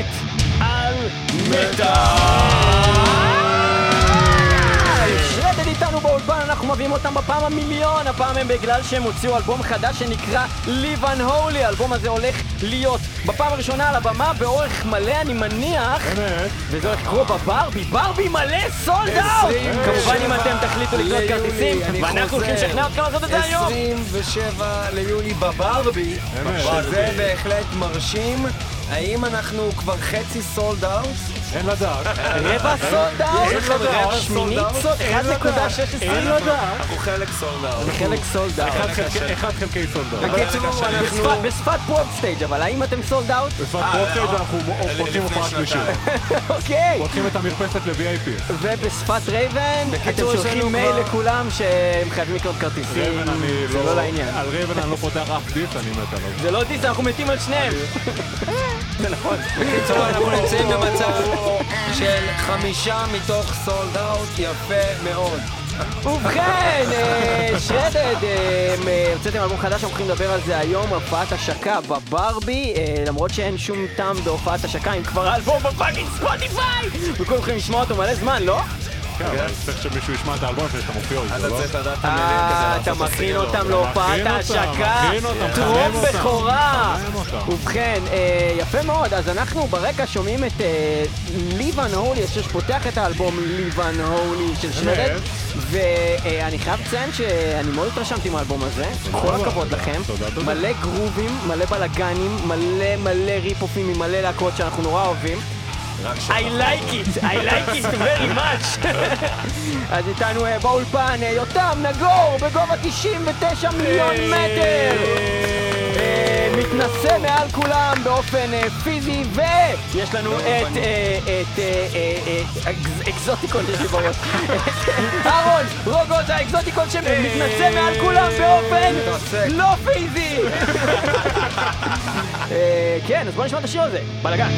מת על מטאל. שרדד איתנו באולפן, אנחנו מביאים אותם בפעם המיליון, הפעם הם בגלל שהם הוציאו אלבום חדש שנקרא Live Unholy, האלבום הזה הולך להיות בפעם הראשונה על הבמה באורך מלא, אני מניח. וזה הולך לקרות בברבי, ברבי מלא סולד אאוט! כמובן אם אתם תחליטו לקנות כרטיסים, ואנחנו. הולכים לשכנע אתכם לעשות את זה היום! 27 ליולי בברבי. שזה בהחלט מרשים. האם אנחנו כבר חצי סולד אאוט? אין לדעת. רבע סולד אאוט? יש לכם רבע שמינית sold out? סולד, אין לדעת. 1.16 אין לדעת. אנחנו חלק סולד אאוט. חלק סולד אאוט. אחד חלקי- סולדות. בקיצור, אנחנו... בשפת- בשפת פרופ סטייג', אבל האם אתם סולד אאוט? בפרט פרופטייד אנחנו פותחים לפני הופעת שנתיים. גישור. אוקיי. פותחים את המרפסת ל-VIP. ובשפת רייבן, אתם שולחים מייל לכולם שהם חייבים לקנות כרטיסים, רייבן אני זה לא לעניין. על רייבן אני לא פותח אף diss, אני מת עליו. זה לא diss, אנחנו מתים על שניהם. זה נכון. בקיצור, אנחנו נמצאים במצב של חמישה מתוך sold out, יפה מאוד. ובכן, אה, שרדד, אה, הוצאתם אלבום חדש, אנחנו הולכים לדבר על זה היום, הופעת השקה בברבי, אה, למרות שאין שום טעם בהופעת השקה, אם כבר האלבום ב fucking ספוטיפיי! וכולם יכולים לשמוע אותו מלא זמן, לא? כן, אבל צריך שמישהו ישמע את האלבום שאתה מופיע איתו, לא? אה, אתה מכין. אותם להופעת ההשקה, טרום בכורה. ובכן, אה, יפה מאוד, אז אנחנו ברקע שומעים את ליבן הולי, שפותח את האלבום ליבן הולי של אמת. ואני חייב לציין שאני מאוד התרשמתי מהאלבום הזה, כל רבה. הכבוד לכם. מלא גרובים, מלא בלאגנים, מלא מלא ריפופים ממלא להקות שאנחנו נורא אוהבים. I like it, I like it very much. אז איתנו אה, באולפן אה, יותם נגור בגובה 99 מיליון מטר. אה, מתנשא מעל כולם באופן פיזי, ויש לנו את את אקז- אקזוטיקון יש לי בראש. אהרון רוגוזה אקזוטיקון שמתנשא מעל כולם באופן. לא פיזי. כן, אז בוא נשמע את השיר הזה, בלאגן.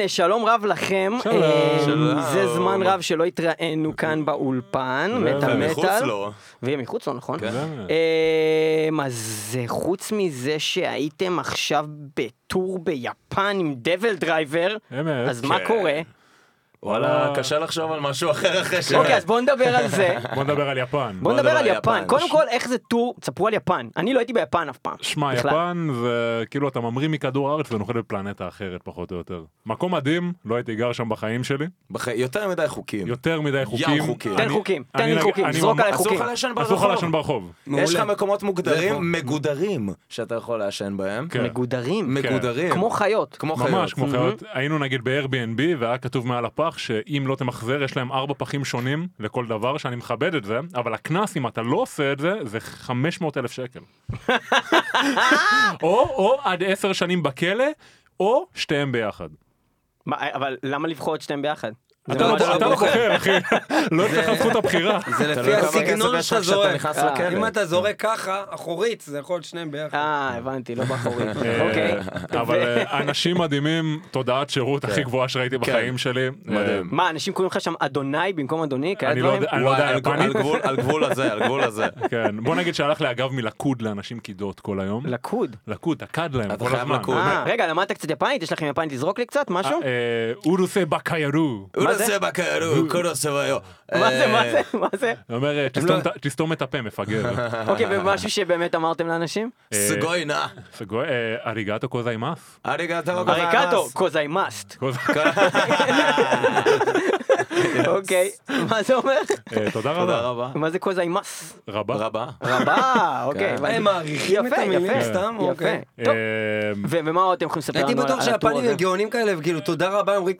אה, שלום רב לכם. שלום. אה, שלום. זה זמן רב שלא התראינו כאן באולפן, מטאל ומחוץ מטאל. לו. ויהיה מחוץ לו, נכון? כן. אה, אז חוץ מזה שהייתם עכשיו ב tour ביפן עם דבל דרייבר. אז מה כן. קורה? וואלה, קשה לחשוב על משהו אחר אחרי ש... אוקיי, אז בואו נדבר על זה. בוא נדבר על יפן. בואו נדבר על יפן. קודם כל, איך זה tour? תספרו על יפן. אני לא הייתי ביפן אף פעם. שמע. יפן זה כאילו אתה ממריא מכדור הארץ ונוחת בפלנטה אחרת פחות או יותר. מקום מדהים, לא הייתי גר שם בחיים שלי. יותר מדי חוקים. יותר מדי חוקים. חוקים. תן אני- חוקים, תן אני לי חוקים, אני זרוק אסור חוקים. לך לעשן אסור לך ברחוב. לעשן ברחוב. יש לך. מקומות מוגדרים? מגודרים, שאתה יכול לעשן בהם. כן. מגודרים. מגודרים. כמו חיות. כמו חיות. ממש כמו חיות. היינו נגיד ב-Airbnb והיה כתוב מעל הפח שאם לא תמחזר יש להם ארבע פחים שונים לכל דבר שאני מכבד את זה אבל הקנס אם אתה לא עושה את זה זה 500 אלף שקל. או או עד עשר שנים בכלא או שתיהם ביחד. מה, אבל למה לבחור את שתיהם ביחד? אתה לא- לא בוחר אחי, לא יש לך זכות הבחירה. זה לפי כמה הסגנון שאתה זורק. אם אתה זורק ככה, אחורית, זה יכול להיות שניהם ביחד. אה, הבנתי, לא באחורית. אה, אוקיי. אבל אה, אנשים מדהימים, תודעת שירות הכי גבוהה שראיתי בחיים שלי. מדהים. אה, מה, אנשים קוראים לך שם אדוני במקום אדוני? אני לא? יודע, אני לא וואי, יודע על גבול- הזה, על גבול הזה. כן, בוא נגיד שהלך לי אגב מלכוד לאנשים קידות כל היום. לקוד. לקוד, תקד להם אתה כל חייב הזמן. לקוד. רגע, למדת קצת יפנית? יש לכם יפנית לזרוק לי קצת? משהו? אורוסה בקיירו. מה זה? בקרו, קורוסה ויו. מה זה, מה זה, מה זה? הוא אומר, אה, תסתום את הפה, מפגר. אוקיי, ומשהו שבאמת אמרתם לאנשים? אה, סגוי נא. סגוי, אה, אריגטו קוזיימאס. אריגטו אריקטו, קוזאי מאסט. אוקיי, מה זה אומר? אה, תודה רבה. מה זה קוזאי מאס? רבה. רבה. רבה, אוקיי. כן. הם מעריכים את יפה, המילים יפה, סתם? יפה. אוקיי. טוב, אה, ו- ומה עוד אתם יכולים לספר לנו הייתי על בטוח על הטור שהפנים הזה? הם גאונים כאלה, וכאילו תודה רבה, הם אומרים,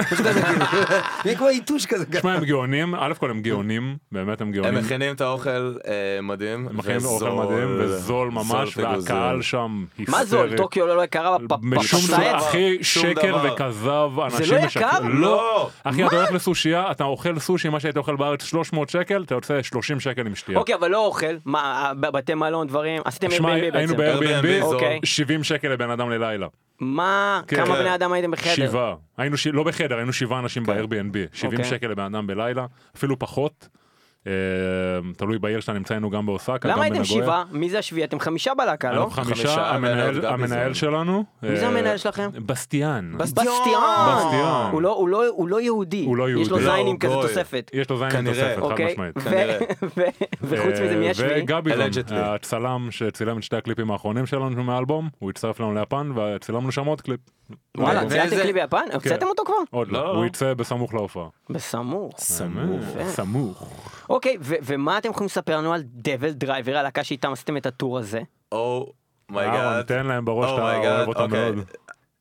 זה כמו יתוש כזה. תשמע, הם גאונים, א' כל הם גאונים, באמת הם הם גאונים. מכינים את האוכל אה, מדהים. הם מכינים אוכל וזול. מדהים וזול ממש. והקהל שם היסטרי. מה זול? טוקיו לא יקרה? דבר, אחי, שקר. וכזב, אנשים לא יקר? משקרים. לא. אחי, אתה הולך לסושייה, אתה אוכל סושי, מה שהיית אוכל בארץ 300 שקל, אתה יוצא 30 שקל עם שתייה. אוקיי, אבל לא אוכל. מה, בתי מלון, דברים? עשיתם Airbnb היינו בעצם. ב-Airbnb, זול. אוקיי. 70 שקל לבן אדם ללילה. מה, כן. כמה בני אדם הייתם בחדר? שבעה. היינו, ש- לא בחדר, היינו שבעה אנשים ב-Airbnb. 70 אוקיי. שקל לבן אדם בלילה, אפילו פחות. אה, תלוי בעיר שאתה נמצא, היינו גם באוסקה, גם למה הייתם בנגויה. שבעה? מי זה השביעי? אתם חמישה בלהקה, לא? חמישה, המנהל- שלנו. מי זה אה, המנהל שלכם? בסטיאן. בסטיאן. בסטיאן. הוא לא- לא- הוא לא יהודי. הוא לא יש לו יהודי. זיינים לא, כזה. תוספת. יש לו כנראה. תוספת, חד אוקיי, משמעית. וחוץ מזה מי השביעי? וגביזון. הצלם שצילם את שתי הקליפים האחרונים שלנו מהאלבום, הוא הצטרף לנו ליפן וצילמנו שם עוד קליפ. וואלה, ואיזה- צילמתם קליפ ביפן? הוצאתם אותו כבר? עוד לא, לא, הוא. יצא בסמוך להופעה. בסמוך. סמוך. סמוך. אוקיי, ו- ומה אתם יכולים לספר לנו על DevilDriver, הלהקה שאיתם עשיתם את ה tour הזה? או אהרון, my God. תן להם בראש, Oh אתה my אוהב God, אותם אוקיי. מאוד.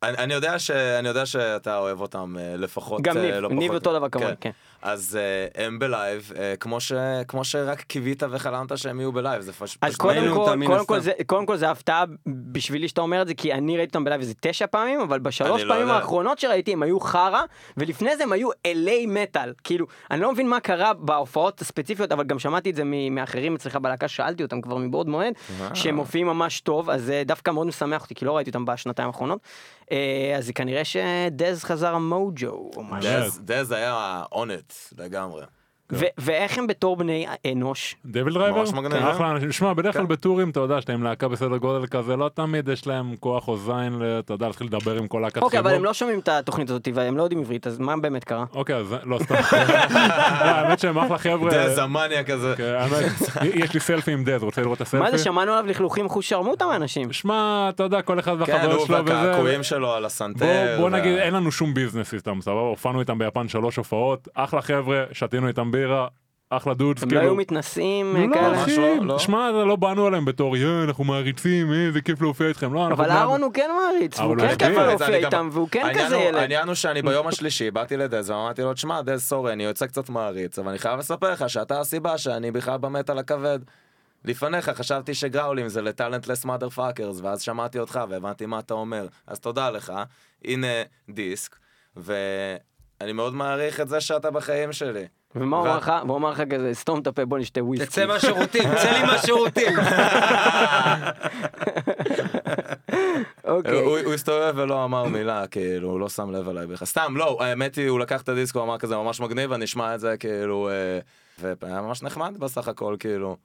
אני יודע ש- אני יודע שאתה אוהב אותם אה, לפחות, גם אה, ניב, לא ניב. אותו דבר כמובן, כן. אז אה, הם בלייב, אה, כמו ש- כמו שרק קיווית וחלמת שהם יהיו בלייב, זה פש- אז פשוט קודם כל, קודם כל. זה, קודם כל זה הפתעה בשבילי שאתה אומר את זה, כי אני ראיתי אותם בלייב איזה תשע פעמים, אבל בשלוש לא פעמים. האחרונות שראיתי הם היו חרא, ולפני זה הם היו אלי מטאל. כאילו, אני לא מבין מה קרה בהופעות הספציפיות, אבל גם שמעתי את זה מאחרים אצלך בלהקה, שאלתי אותם כבר מבעוד מועד, שהם מופיעים ממש טוב, אז זה דווקא מאוד משמח אותי, כי לא ראיתי אותם בשנתיים האחרונות. אה, אז כנראה שדז חזר המוג'ו, או משהו. דז היה on it לגמרי. ו- ואיך הם בתור בני אנוש? DevilDriver? ממש מגניב. אחלה אנשים. שמע, בדרך כלל כן. בטורים, אתה יודע שאתה עם להקה בסדר גודל כזה, לא תמיד יש להם כוח או זין, אתה יודע, להתחיל לדבר עם כל להקת אוקיי, אבל חיבור. הם לא שומעים את התוכנית הזאת, והם לא יודעים עברית, אז מה באמת קרה? אוקיי, אז לא סתם. לא, האמת שהם אחלה חבר'ה. דז המאניה כזה. כן, יש לי סלפי עם דז, רוצה לראות את הסלפי? מה זה, שמענו עליו לכלוכים חוש שרמוטה מאנשים. שמע, אתה יודע, כל אחד כן, והחברות הוא שלו וזה. והקעקועים שלו על הסנטר. בוא נגיד, אין לנו שום ביזנס איתם, סבבה? הופענו איתם ביפן שלוש הופעות, אחלה חבר'ה, שתינו איתם בירה, אחלה דודס, הם כאילו. לא היו מתנשאים לא, כאלה. ממש אחי, לא, לא. שמע, לא באנו עליהם בתור, יא, אנחנו מעריצים, אה, איזה כיף להופיע איתכם, לא, אנחנו... אבל בני אדם." אהרון הוא כן מעריץ, הוא כן כיף להופיע איתם, והוא כן כזה ילד. העניין הוא שאני ביום השלישי באתי לדז ואמרתי לו, תשמע, דז, sorry, אני יוצא קצת מעריץ, אבל אני חייב לספר לך שאתה הסיבה שאני בכלל במטאל הכבד. לפניך חשבתי שגראולים זה ל talentless motherfuckers, ואז שמעתי אותך והבנתי מה אתה אומר. אז תודה לך, הנה דיסק, ואני מאוד מעריך את זה שאתה בחיים שלי. ומה הוא אמר לך? והוא אמר לך כזה, סתום את הפה, בוא נשתה וויסקי. תצא מהשירותים, צא לי מהשירותים. אוקיי. הוא הסתובב ולא אמר מילה, כאילו, הוא לא שם לב עליי בכלל. סתם, לא, האמת היא, הוא לקח את הדיסק, הוא אמר כזה ממש מגניב, אני אשמע את זה, כאילו, אה, והיה ממש נחמד בסך הכל, כאילו.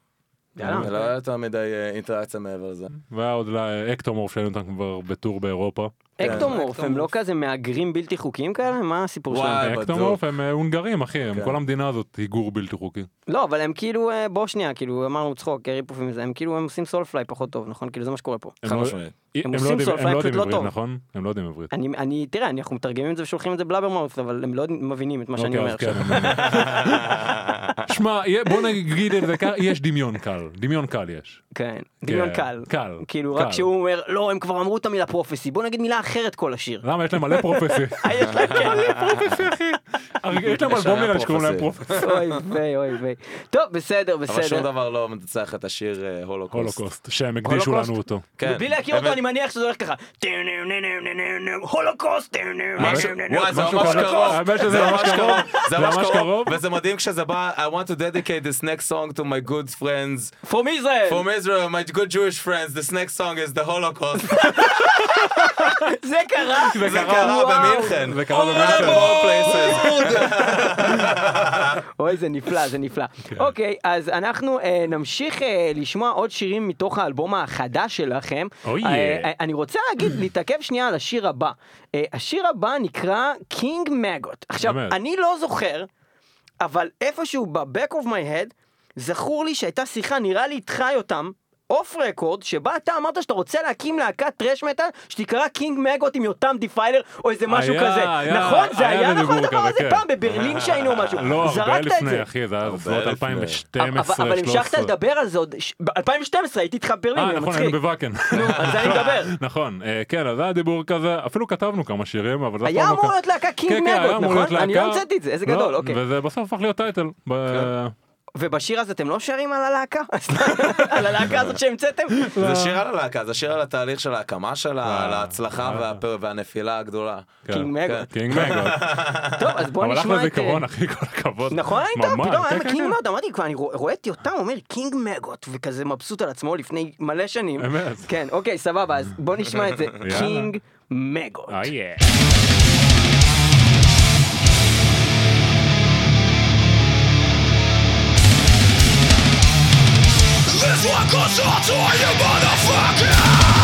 לא היה יותר מדי אה, אינטראקציה מעבר לזה. והיה עוד לאקטומורף שהיינו אותם כבר בטור באירופה. אקטומורף, הם לא. כזה מהגרים בלתי חוקיים כאלה? מה הסיפור. שלהם? אקטומורף הם אה, הונגרים אחי, הם כן. כל המדינה הזאת היגור בלתי חוקי. לא, אבל הם כאילו, אה, בוא שנייה, כאילו, אמרנו צחוק, ריפופים וזה, הם כאילו, הם עושים סולפליי פחות טוב, נכון? כאילו, זה מה שקורה פה. הם לא- לא עושים יודעים- Soulfly, הם לא פשוט לא עברית טוב. נכון? הם לא יודעים עברית. אני, אני, תראה, אנחנו מתרגמים את זה ושולחים את זה בלאברמאוס, אבל הם לא מבינים את מה שאני אוקיי, אומר כן, עכשיו. שמע, בוא נגיד את זה ככה, יש דמיון קל, דמיון קל יש. כן, דמיון כן, קל. קל, כאילו. רק שהוא אומר, לא, הם כבר אמרו את המילה Prophecy, בוא נגיד מילה אחרת כל השיר. למה יש להם מלא Prophecy? יש להם כאלה Prophecy אחי. יש להם אלבום נראה שקוראים להם Prophecy. אוי ויי, אוי ויי. טוב, בסדר, אבל שום בסדר. דבר לא מנצח את השיר אה, Holocaust. Holocaust, שהם הקדישו? לנו אותו. כן. ובלי להכיר אותו. אני מניח שזה הולך ככה. הולוקוסט. וואי, זה ממש. קרוב. האמת שזה ממש קרוב. זה ממש. קרוב. וזה מדהים כשזה בא, I want to dedicate this next song to my good friends From Israel. from Israel, my good Jewish friends. This next song is the Holocaust. זה קרה. זה קרה. במינכן. זה קרה במינכן. אוי, זה נפלא, זה נפלא. אוקיי, אז אנחנו אה, נמשיך אה, לשמוע עוד שירים מתוך האלבום החדש שלכם. אה, אני רוצה להגיד, להתעכב שנייה על השיר הבא. השיר הבא נקרא King Maggot. עכשיו. אני לא זוכר, אבל איפשהו ב-back of my head, זכור לי שהייתה שיחה, נראה לי איתך יותם. off record, שבה אתה אמרת שאתה רוצה להקים להקת thrash metal שתקרא King Maggot עם יותם Defiler או איזה משהו היה, כזה, היה, נכון? זה היה היה נכון הדבר הזה כן. פעם בברלין שהיינו או משהו, לא, הרבה לפני זה. אחי, זה היה בסביבות לפני. 2012, אבל המשכת 13. לדבר על זה עוד, ב-2012 הייתי איתך בברלין, אה נכון, מצחיק. היינו בוואקן. על זה אני מדבר. נכון, אה, כן, אז היה דיבור כזה, אפילו כתבנו כמה שירים, אבל זה היה לא אמור. להיות להקה כן, King כן, היה Maggot, אמור להיות נכון? אני לא. המצאתי את זה, איזה לא, גדול, אוקיי. וזה בסוף הפך להיות title. ובשיר הזה אתם לא שרים על הלהקה? על הלהקה הזאת שהמצאתם? זה שיר על הלהקה, זה שיר על התהליך של ההקמה שלה, על ההצלחה אה. והנפילה הגדולה. כן. King Maggot. King Maggot. טוב, אז בוא אבל אחלה נשמע את... זיכרון אחי, כל הכבוד. נכון, היית? פתאום כן, היה כן, King כן. Maggot, אמרתי, אני רוא- רואה את יותם אומר King Maggot, וכזה מבסוט על עצמו לפני מלא שנים. אמת. כן, אוקיי, סבבה, אז בוא נשמע את זה. King Maggot. This one goes out to you motherfuckers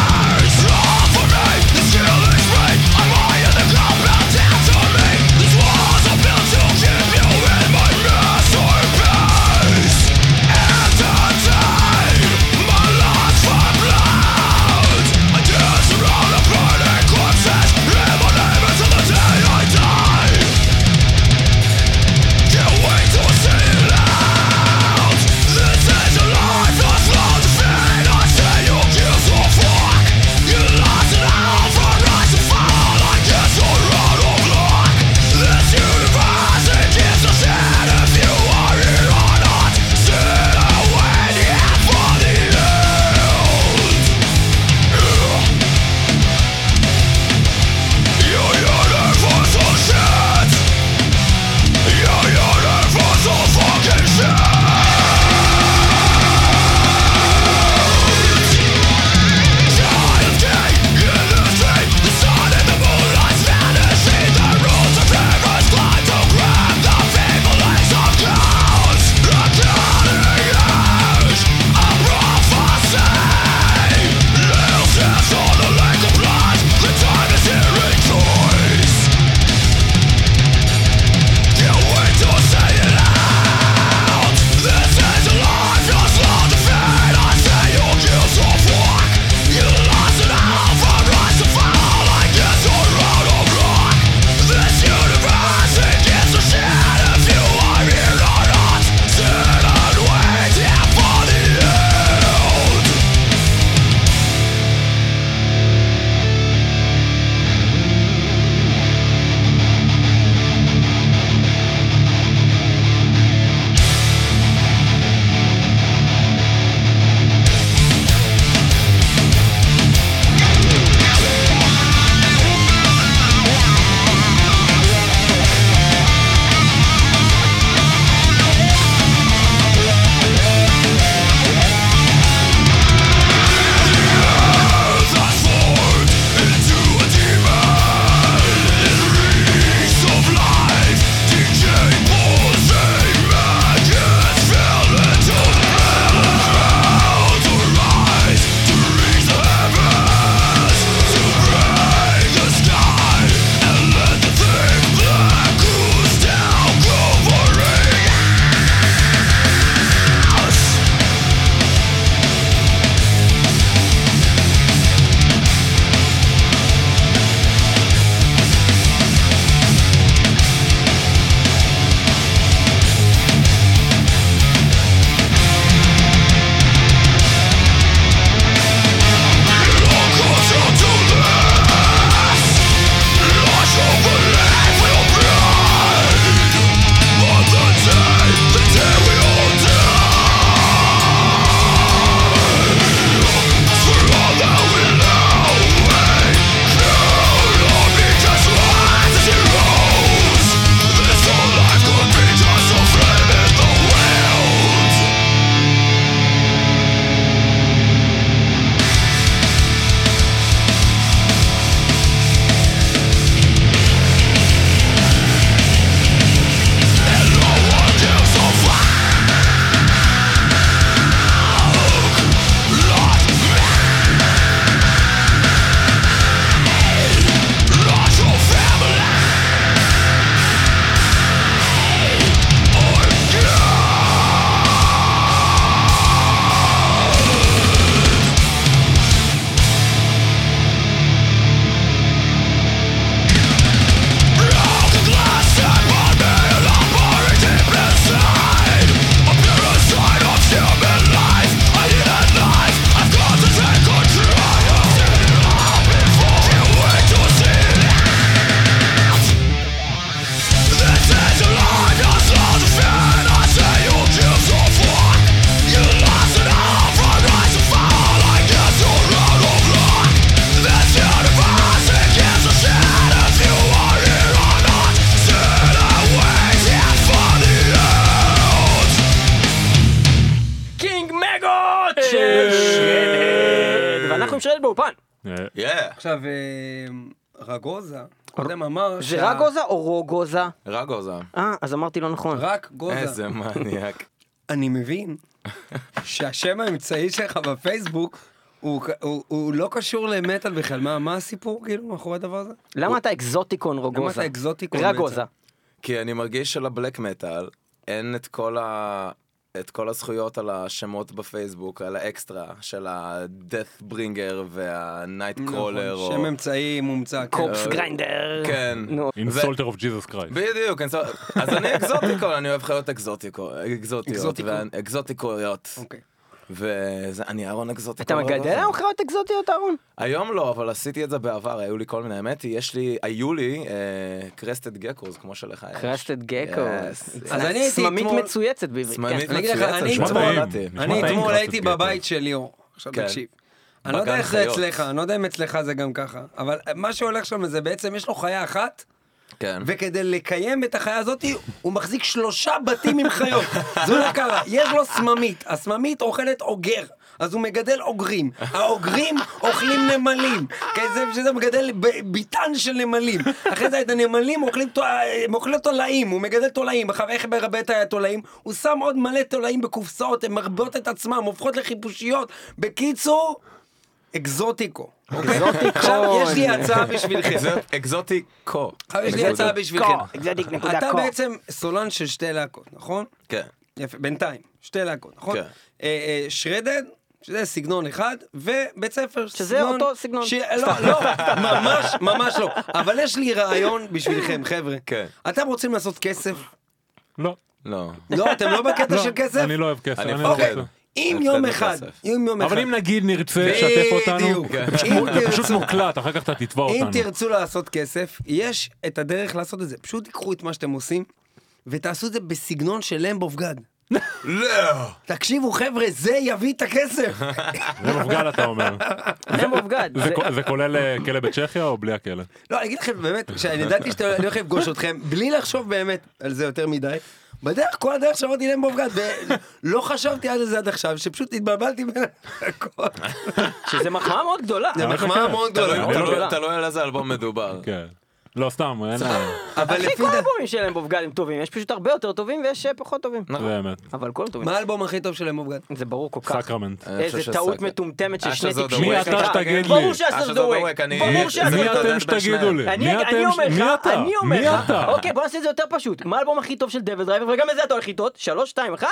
באולפן. אה. עכשיו, אה, רגוזה, קודם אמר זה רגוזה או רוגוזה? רגוזה. אה, אז אמרתי לא נכון. רק גוזה. איזה מניאק. אני מבין שהשם האמצעי שלך בפייסבוק הוא, הוא, הוא לא קשור למטאל בכלל. מה, מה הסיפור כאילו מאחורי הדבר הזה? למה אתה אקזוטיקון רוגוזה? למה אתה אקזוטיקון רגוזה. כי אני מרגיש שלבלק מטאל אין את כל ה... את כל הזכויות על השמות בפייסבוק, על האקסטרה של ה-death bringer וה-night crawler. נכון, שם אמצעי מומצא. Corpse אה, grinder. כן. Insulter of Jesus Christ. בדיוק. אז אני אקזוטיקו, אני אוהב חיות אקזוטיקו, אקזוטיות, אקזוטיקו. אקזוטיקויות, אוקיי. ואני אהרון אקזוטיקו. אתה מגדל היום חיות אקזוטיות, אהרון? היום לא, אבל עשיתי את זה בעבר, היו לי כל מיני, האמת היא, יש לי, היו לי crested geckos, כמו שלך יש. crested gecko. Yes. אז אני הייתי סממית מצויצת בעברית. סממית כן. מצויצת, אני אתמול- הייתי. בבית של ליאור. עכשיו כן. תקשיב. אני לא יודע איך זה. אצלך, אני לא יודע אם אצלך זה גם ככה, אבל מה שהולך שם זה בעצם יש לו חיה אחת, כן. וכדי לקיים את החיה הזאת, הוא מחזיק שלושה בתים עם חיות. זה לא קרה, יש לו סממית, הסממית אוכלת אוגר. אז הוא מגדל אוגרים, האוגרים אוכלים נמלים, כי זה, שזה מגדל ביתן של נמלים, אחרי זה את הנמלים אוכלים, הם אוכלים תולעים, הוא מגדל תולעים, עכשיו איך מרבה את התולעים? הוא שם עוד מלא תולעים בקופסאות, הן מרבות את עצמם, הופכות לחיפושיות, בקיצור, אקזוטיקו. אוקיי? אקזוטיקו. עכשיו יש לי הצעה בשבילכם. אקזוט- אקזוטיקו. עכשיו יש לי הצעה בשבילכם. נקודה אתה. בעצם סולן של שתי להקות, נכון? כן. יפה, בינתיים, שתי להקות, נכון? כן. אה, אה, שרדד, שזה סגנון אחד, ובית ספר, שזה אותו סגנון. ש... לא, לא, ממש, ממש לא. אבל יש לי רעיון בשבילכם, חבר'ה. כן. אתם רוצים לעשות כסף? לא. לא. לא, אתם לא בקטע לא, של כסף? אני לא אוהב כסף. אני רוצה. אם יום. אחד, אם יום אחד, אבל אם נגיד נרצה לשתף אותנו. זה פשוט- אם מוקלט, אחר כך אתה תתבע אם אותנו. תרצו לעשות כסף, יש את הדרך לעשות את זה. פשוט תיקחו את מה שאתם עושים, ותעשו את זה בסגנון של Lamb of God. לא. תקשיבו חבר'ה, זה יביא את הכסף. זה מפגל אתה אומר. Lamb of God. זה כו- זה כולל אה, כלא בצ'כיה או בלי הכלא? לא, אני אגיד לכם באמת, שאני ידעתי שאני הולך לפגוש אתכם, בלי לחשוב באמת על זה יותר מדי. בדרך, כל הדרך שמעתי להם בובגד, ולא חשבתי על זה עד עכשיו, שפשוט התבלבלתי בין הכל. שזה מחמאה מאוד גדולה. זה האמת מחמאה. מאוד גדולה. לא- תלוי- תלוי על איזה אלבום מדובר. לא, סתם, אין... אבל אחי, לפי כל דעתי, האלבומים שלהם בובגדים טובים, יש פשוט הרבה יותר טובים ויש אה, פחות טובים. זה אמת. אבל כולם טובים. מה האלבום הכי טוב שלהם בובגד? זה ברור כל כך. סקרמנט. אני חושב איזה טעות מטומטמת של אה, שני טיפשים. מי אתה. שתגיד לי? ברור שאסר אה, אני- ברור מי- שאסר מי דה אתם שתגידו. לי? אני, מי? אומר מי לך, אתה? אני אומר מי לך? אוקיי בוא נעשה את זה יותר פשוט, מה האלבום הכי טוב של דוויד דרייבר וגם לזה אתה הולך איתות, שלוש, שתיים, אחד,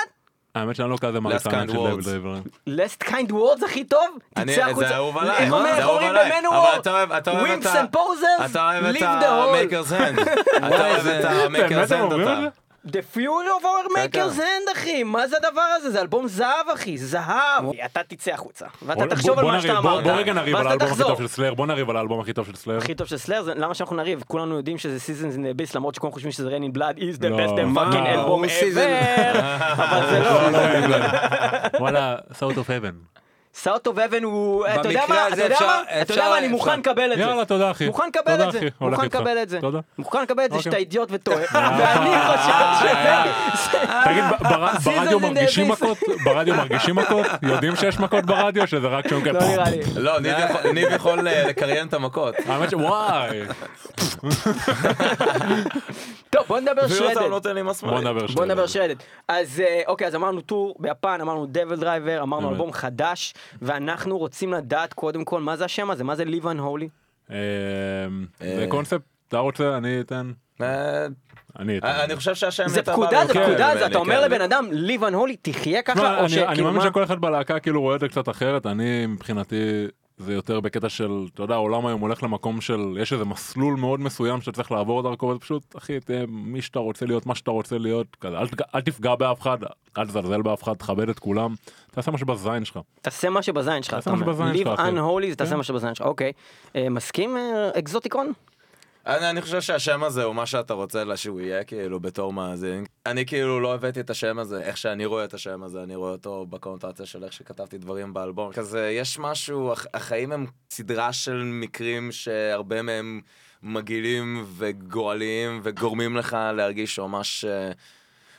האמת שאני לא כזה Kind של. דיוויד דרייבר. last kind words הכי טוב, אני- תצא זה החוצה, אהוב עליי. איך זה אומרים עליי. במנוור, אוהב את Wimps ה- and posers, אתה אוהב את leave the hole, ה-Maker's Hand. אתה אוהב את ה-Maker's באמת The Fury of our Maker's. Hand אחי, מה זה הדבר הזה, זה אלבום זהב אחי, זהב, אתה תצא החוצה, ואתה תחשוב על מה שאתה אמרת, בוא רגע נריב על האלבום הכי. טוב של Slayer, בוא נריב על האלבום הכי טוב של Slayer. הכי טוב של Slayer, למה שאנחנו נריב? כולנו יודעים שזה Seasons in the Abyss למרות שכולם חושבים שזה Reign in Blood is the לא. best damn fucking album ever, אבל זה לא, לא, לא. וואלה, South of Heaven. South of Heaven הוא, אתה יודע מה, אתה יודע מה, אתה יודע מה, אני מוכן. לקבל את זה. יאללה, תודה אחי. מוכן לקבל את זה, מוכן. לקבל את זה, תודה. מוכן לקבל את זה אוקיי. שאתה אידיוט וטועה, ואני חושב שזה, תגיד, ברדיו מרגישים. מכות? ברדיו מרגישים מכות? יודעים שיש מכות ברדיו? שזה רק שהם לא נראה לי. לא, ניב יכול- ניב יכול אה, לקריין את המכות. האמת שוואי. טוב בוא נדבר ואם אתה Shredhead, לא. בוא נדבר בוא. נדבר Shredhead, אז אה, אוקיי אז אמרנו tour ביפן, אמרנו DevilDriver, אמרנו. אלבום חדש, ואנחנו רוצים לדעת קודם כל מה זה השם הזה, מה זה Live Unholy, אמ, זה קונספט, אתה רוצה? אני אתן. אה, אני. אני חושב שהשם זה פקודה, זה פקודה, כן, זה אתה אומר כן. לבן אדם ליב אנהולי, תחיה ככה, או אני- מאמין שכל אחד בלהקה כאילו רואה את זה קצת אחרת, אני מבחינתי זה יותר בקטע של, אתה יודע, העולם היום הולך למקום של, יש איזה מסלול מאוד מסוים שאתה צריך לעבור דרכו, וזה פשוט, אחי, תהיה מי שאתה רוצה להיות, מה שאתה רוצה להיות, כזה, אל, אל תפגע באף אחד, אל תזלזל באף אחד, תכבד את כולם, תעשה מה שבזין שלך. תעשה מה שבזין שלך, תעשה אתה מה שבזין שלך, אחי. אנהולי, זה תעשה כן. מה שבזין שלך, אוקיי, אה, מסכים אה, אקזוטיקון? אני, אני חושב שהשם הזה הוא מה שאתה רוצה שהוא יהיה כאילו בתור מאזין. אני כאילו לא הבאתי את השם הזה, איך שאני רואה את השם הזה, אני רואה אותו בקונוטציה של איך שכתבתי דברים באלבום. כזה, יש משהו, הח- החיים הם סדרה של מקרים שהרבה מהם מגעילים וגועליים וגורמים לך להרגיש ממש אה,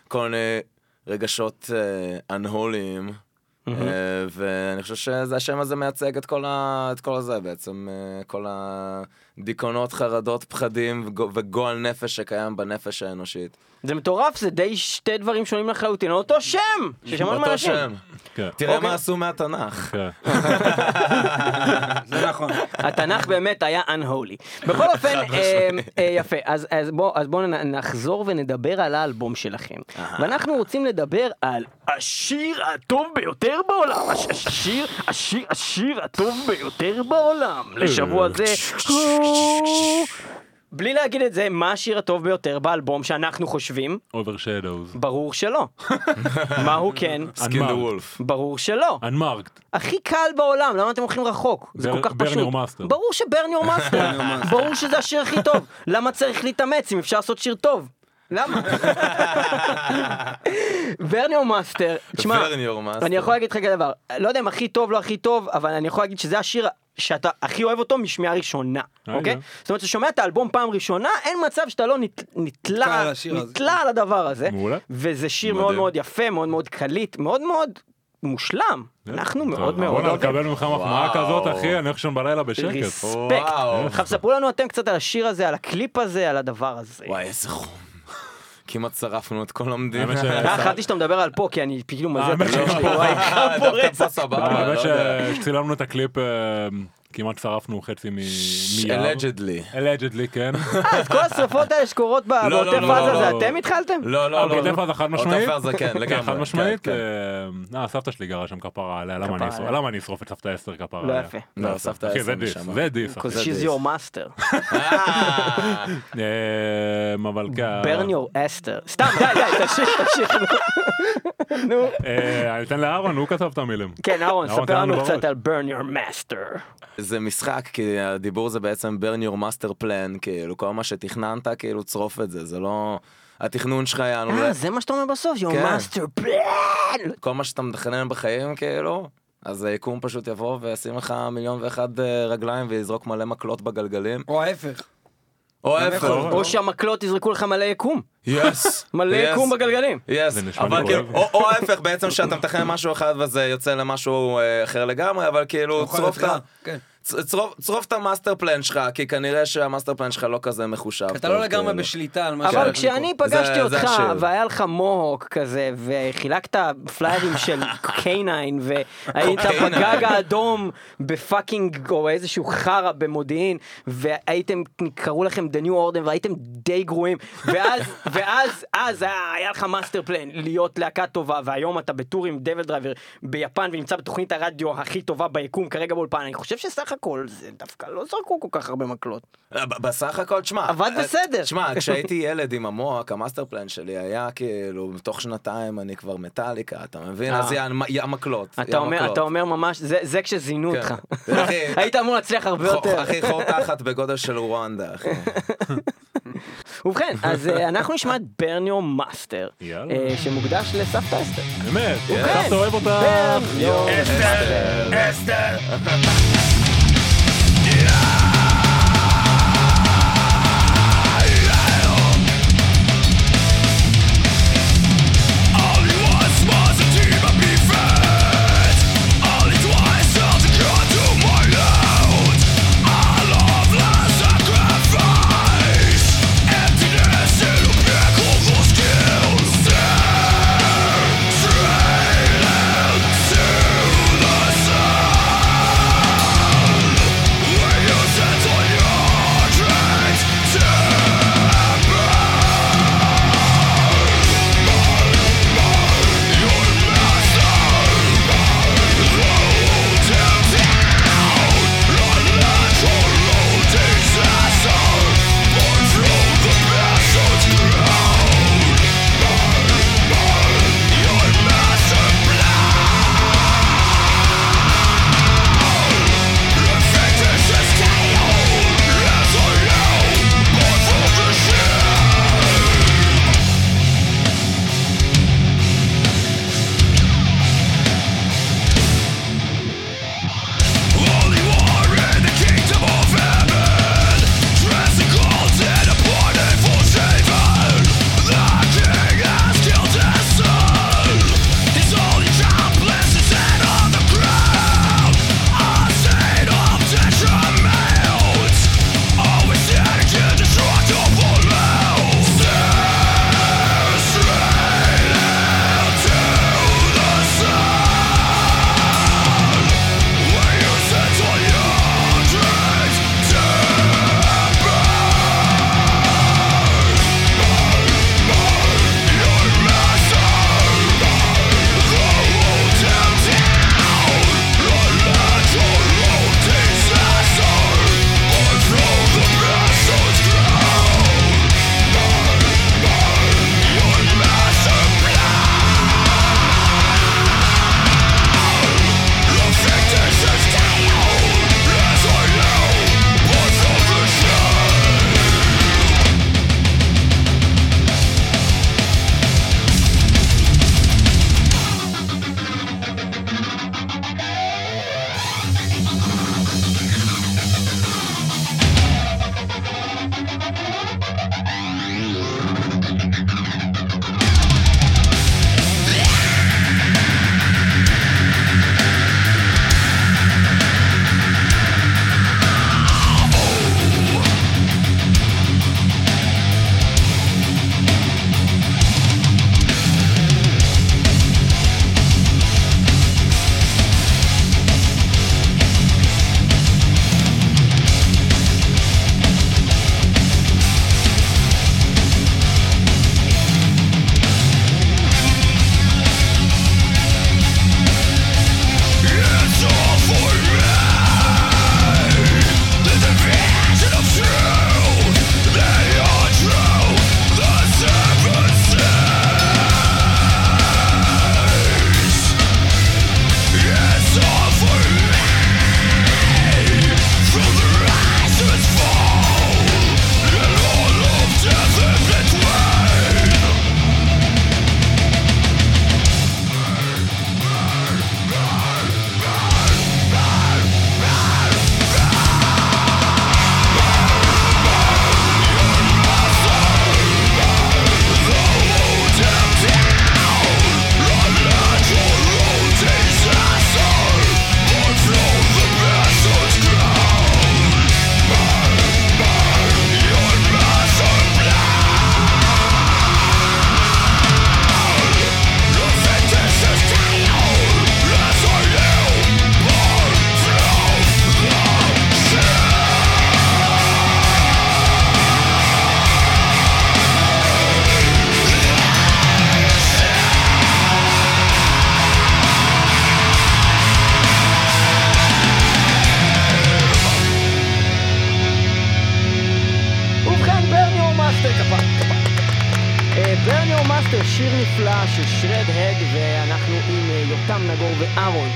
כל מיני רגשות אנהוליים. אה, ואני חושב שזה השם הזה מייצג את כל, ה... את כל הזה בעצם, אה, כל הדיכאונות, חרדות, פחדים וגו- וגועל נפש שקיים בנפש האנושית. זה מטורף, זה די שתי דברים שונים לחלוטין, אותו שם! ששמענו אותו. שם. כן. תראה אוקיי. מה עשו מהתנ"ך. כן. זה נכון. התנ"ך באמת היה unholy. בכל אופן, אה, אה, יפה, אז, אז בואו בוא נחזור ונדבר על האלבום שלכם. ואנחנו רוצים לדבר על השיר הטוב ביותר בעולם. הש- השיר, השיר, השיר הטוב ביותר בעולם. לשבוע זה. בלי להגיד את זה, מה השיר הטוב ביותר באלבום שאנחנו חושבים? Overshadows. ברור שלא. מה הוא כן? Skin the Wolf. ברור שלא. Unmarked. הכי קל בעולם, למה אתם הולכים רחוק? זה כל כך פשוט. your master. ברור ש Burn Your Master. ברור שזה השיר הכי טוב. למה צריך להתאמץ אם אפשר לעשות שיר טוב? למה? Burn Your Master, תשמע. אני יכול להגיד לך כזה דבר, לא יודע אם הכי טוב, לא הכי טוב, אבל אני יכול להגיד שזה השיר שאתה הכי אוהב אותו משמיעה ראשונה, אה, אוקיי? זאת אומרת, אתה שומע את האלבום פעם ראשונה, אין מצב שאתה לא נתלה על. נתלה הדבר הזה. וזה שיר. מאוד מאוד יפה, מאוד מאוד קליט, מאוד מאוד מושלם. אנחנו מאוד מאוד בואנה, אוהבים. לקבל ממך מחמאה. כזאת, אחי, אני הולך לישון בלילה בשקט. respect. עכשיו ספרו לנו אתם קצת על השיר הזה, על הקליפ הזה, על הדבר הזה. וואי, איזה חום. כמעט שרפנו את כל המדינה. ש- אה, חשבתי שאתה מדבר על פה, כי אני כאילו מזהה את האמת האמת לא יודע. שצילמנו את הקליפ, אה, כמעט שרפנו חצי מיער. allegedly. allegedly, כן. אה, אז כל השרפות האלה שקורות ב- לא, בעוטף לא, עזה, לא, זה לא. אתם התחלתם? לא, לא, לא. בעוטף עזה חד משמעית. עוטף עזה, כן, כן, לגמרי. חד משמעית. כן, כן. אה, סבתא שלי גרה שם כפרה עליה, למה אני אשרוף- עליה. למה אני אשרוף את סבתא אסתר כפרה לא עליה? יפה. לא, סבתא אחי, עשר זה diss. זה diss. she's your master. אה, אה, אבל כן. burn your Esther. סתם, די, די, תמשיך, תמשיך. נו. אה, אני אתן לאהרון, הוא כתב את המילים. כן, אהרון, ספר לנו קצת. על burn your master. זה משחק, כי הדיבור זה בעצם burn your master plan, כאילו, כל מה שתכננת, כאילו, צרוף את זה, זה לא... התכנון שלך יענו, אה, זה מה שאתה אומר בסוף, your כן. master plan. כל מה שאתה מתכנן בחיים, כאילו, אז היקום פשוט יבוא וישים לך מיליון ואחד אה, רגליים ויזרוק מלא מקלות בגלגלים. או ההפך. או ההפך. יכול. או שהמקלות יזרקו לך מלא יקום. Yes. מלא יקום בגלגלים. Yes, אבל כאילו. או ההפך, בעצם שאתה מתכנן משהו אחד וזה יוצא למשהו אה, אחר לגמרי, אבל כאילו, צרוף את ה... לך. צ- צרוף- צרוף את ה master plan שלך, כי כנראה שה master plan שלך לא כזה מחושב. אתה לא לגמרי כאילו. בשליטה על מה אבל שהולך כשאני. פגשתי אותך. והיה לך mohawk כזה וחילקת פליירים של קיינין והיית. בגג האדום ב fucking או איזשהו חרא במודיעין והייתם קראו לכם The New Order והייתם די גרועים ואז ואז אז היה לך master plan להיות להקה טובה והיום אתה ב tour עם DevilDriver ביפן ונמצא בתוכנית הרדיו הכי טובה ביקום כרגע באולפן אני חושב שסך הכל זה דווקא לא זרקו כל כך הרבה מקלות. אה, ב- בסך הכל, תשמע. עבד אה, בסדר. תשמע, כשהייתי ילד עם ה mohawk, ה master plan שלי היה כאילו, בתוך שנתיים אני כבר מטאליקה, אתה מבין? אה. אז יא יא מקלות. אתה אומר. אתה ממש, זה, זה כשזינו כן. אותך. היית אמור להצליח הרבה יותר. אחי, חור תחת בגודל של רואנדה, אחי. ובכן, אז אה, אנחנו נשמע את Burn Your Master. אה, שמוקדש לסבתא אסתר. באמת, סבתא אוהב אותה. Burn Your Only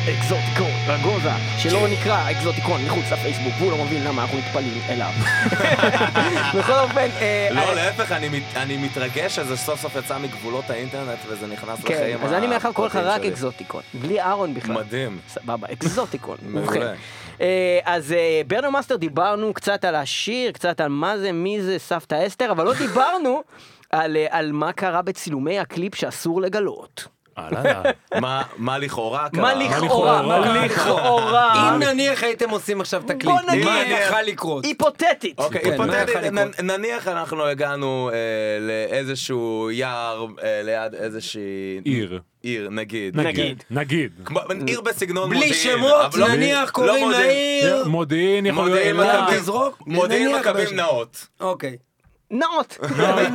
אקזוטיקון, רגוזה, שלא נקרא אקזוטיקון מחוץ לפייסבוק, והוא לא מבין למה אנחנו מתפלאים אליו. בכל אופן, אה, לא, אה, להפך, אני מת- אני מתרגש שזה סוף סוף יצא מגבולות האינטרנט וזה נכנס כן, לחיים אז אני מאחר קורא לך הפרטיים רק שלי. אקזוטיקון, בלי אהרון בכלל. מדהים. סבבה, אקזוטיקון, מעולה. אה, אז Burn Your Master דיברנו קצת על השיר, קצת על מה זה, מי זה סבתא אסתר, אבל לא דיברנו על, על מה קרה בצילומי הקליפ שאסור לגלות. מה- מה לכאורה קרה? מה לכאורה, לכאורה? לכאורה, אם נניח הייתם עושים עכשיו את הקליפ, בוא נניח. מה יכל לקרות? היפותטית. אוקיי, כן, מה היפותטית, יכול? נניח אנחנו הגענו אה, לאיזשהו יער אה, ליד איזושהי... עיר. עיר, נגיד. נגיד. נגיד. כמו- עיר בסגנון בלי מודיעין. שמות, אבל לא- נניח לא קוראים. לעיר. מודיעין יכול להיות מודיעין. מכבים. מכבים. נאות. אוקיי. נאות. מקבלים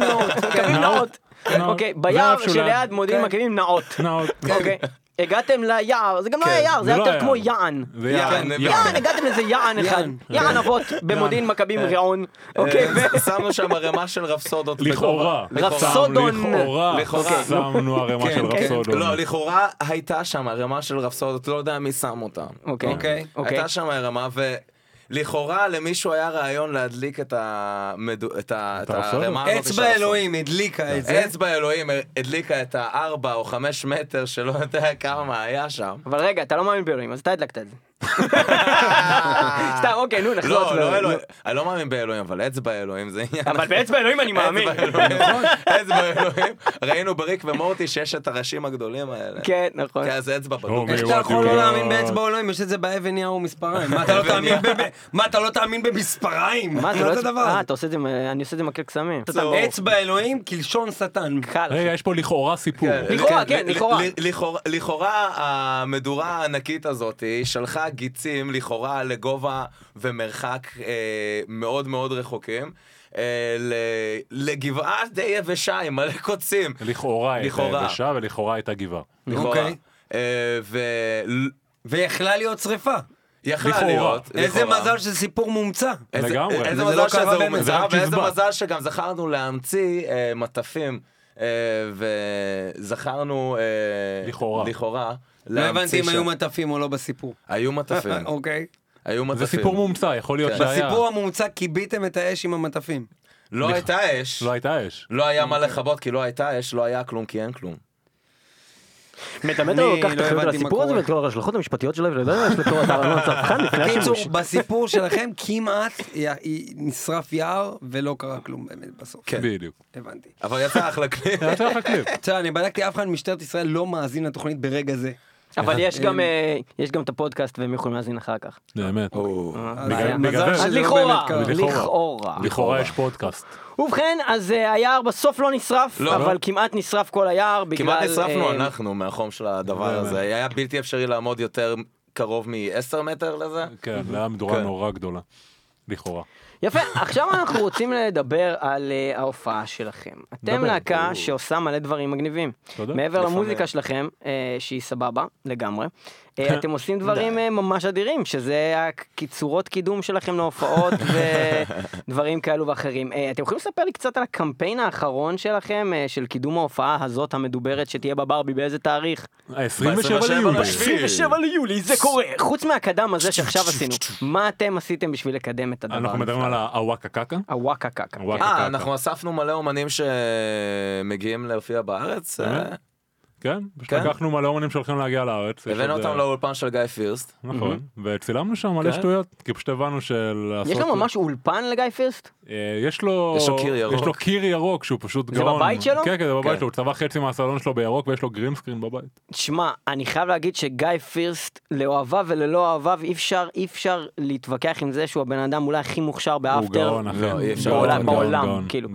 נאות. אוקיי, ביער שליד ליד. מודיעין כן. מקבלים נאות. נאות. אוקיי. הגעתם ליער, זה גם לא כן, היה יער, זה היה לא יותר. כמו יען. יען, הגעתם לאיזה יען אחד. יען. אבות במודיעין מכבים רעון. אוקיי, ו- אה, שמנו שם ערימה של רפסודות. לכאורה. רפסודון. לכאורה. לכאורה. שמנו ערימה כן, של כן. רפסודון. לא, לכאורה הייתה שם ערימה של רפסודות, לא יודע מי שם אותם. אוקיי, אוקיי. אוקיי. הייתה שם ערימה, ולכאורה למישהו היה רעיון להדליק את המדו- את ה- את הרפסודות? הערימה הזאת. של אצבע. אלוהים הדליקה את זה. אצבע אלוהים הדליקה את הארבע או חמש מטר שלא יודע כמה היה שם. אבל רגע, אתה לא מאמין באלוהים, אז אתה הדלקת את זה. סתם, אוקיי, נו, נחזור. לא, אצבע לא אלוהים. אלוהים, אני לא מאמין באלוהים, אבל אצבע אלוהים זה עניין. אבל באצבע אלוהים אני מאמין. אצבע אלוהים, אצבע אלוהים. ראינו בריק ומורטי שיש את הראשים הגדולים האלה. כן, נכון. כן, אז אצבע בדוק. אוקיי. איך אתה יכול לא וואטי, להאמין. באצבע אלוהים? יש את זה באבן יער ומספריים. מה, אתה לא תאמין לא תאמין במספריים? מה זה לא זה? הדבר אה? אתה עושה את זה, אני עושה את זה מקל קסמים. אצבע אלוהים כלשון שטן. רגע, יש פה לכאורה סיפור. כן, לכאורה, כן. ל- לכאורה- לכאורה המדורה הענקית הזאת שלחה גיצים לכאורה לגובה ומרחק אה, מאוד מאוד רחוקים. אה, לגבעה די יבשה עם מלא קוצים. לכאורה הייתה לכאורה. יבשה ולכאורה הייתה גבעה. לכאורה. אוקיי. אה, ויכלה להיות שריפה. יכלה. להיות. איזה. מזל שזה סיפור מומצא. לגמרי. איזה וזה מזל לא שזה רק ואיזה. מזל שגם זכרנו להמציא אה, מטפים. אה, וזכרנו אה, לכאורה. לכאורה לא הבנתי אם היו. מטפים או לא בסיפור. היו מטפים. אוקיי. היו מטפים. זה סיפור מומצא, יכול להיות כן. שהיה. בסיפור המומצא כיביתם את האש עם המטפים. לא הייתה אש. לא הייתה אש. לא היה מה לכבות כי לא הייתה אש, לא היה כלום כי אין כלום. לא לוקח את לא מה הסיפור הזה כל ההשלכות המשפטיות שלו ולא יודע יש לכל אתר הצרכן לפני בקיצור, השימוש. בסיפור שלכם כמעט נשרף יער ולא קרה כלום באמת בסוף. כן. בדיוק. הבנתי. אבל יצא אחלה קליפ. יצא לך קליפ. בסדר, אני בדקתי, אף אחד ממשטרת ישראל לא מאזין לתוכנית ברגע זה. אבל יש גם, אה, יש גם את הפודקאסט והם יכולים להאזין אחר כך. באמת. לא לכאורה. לכאורה. לכאורה. יש פודקאסט. ובכן, אז אה, היער בסוף לא נשרף, לא. אבל כמעט נשרף כל היער בגלל... כמעט נשרפנו אה, אנחנו מהחום של הדבר. הזה. היה בלתי אפשרי לעמוד יותר קרוב מ-10 מטר לזה. כן, זה היה מדורה כן. נורא גדולה. לכאורה. יפה, עכשיו אנחנו רוצים לדבר על אה, ההופעה שלכם. אתם דבר. להקה שעושה מלא דברים מגניבים. תודה. מעבר לפעמים. למוזיקה שלכם, אה, שהיא סבבה לגמרי, אה, אתם עושים דברים ממש אדירים, שזה הקיצורות קידום שלכם להופעות ודברים כאלו ואחרים. אתם יכולים לספר לי קצת על הקמפיין האחרון שלכם, של קידום ההופעה הזאת המדוברת שתהיה בברבי, באיזה תאריך? ה-27 ב- ליולי. לשביעי. 27 ליולי, זה קורה. חוץ מהקדם הזה שעכשיו עשינו, מה אתם עשיתם בשביל לקדם את הדבר הזה? אנחנו מדברים על הוואקה קקה. הוואקה קקה. אה. אנחנו אספנו מלא אומנים שמגיעים להופיע בארץ. כן, פשוט כן. לקחנו מלא אומנים שהולכים להגיע לארץ. הבאנו אותם אה, לאולפן של גיא פירסט. נכון, וצילמנו שם מלא כן. שטויות, כי פשוט הבנו של... יש לו ממש אולפן לגיא פירסט? אה, יש לו... יש לו קיר ירוק. יש לו קיר ירוק שהוא פשוט זה גאון. בבית שלו? כן, כן, זה כן. בבית שלו, הוא צבע חצי מהסלון שלו בירוק ויש לו green screen בבית. שמע, אני חייב להגיד שגיא פירסט, לאוהביו וללא אוהביו, אי אפשר, אי אפשר להתווכח עם זה שהוא הבן אדם אולי הכי מוכשר הוא ב after. גאון, אחי. לא, בעולם, כאילו.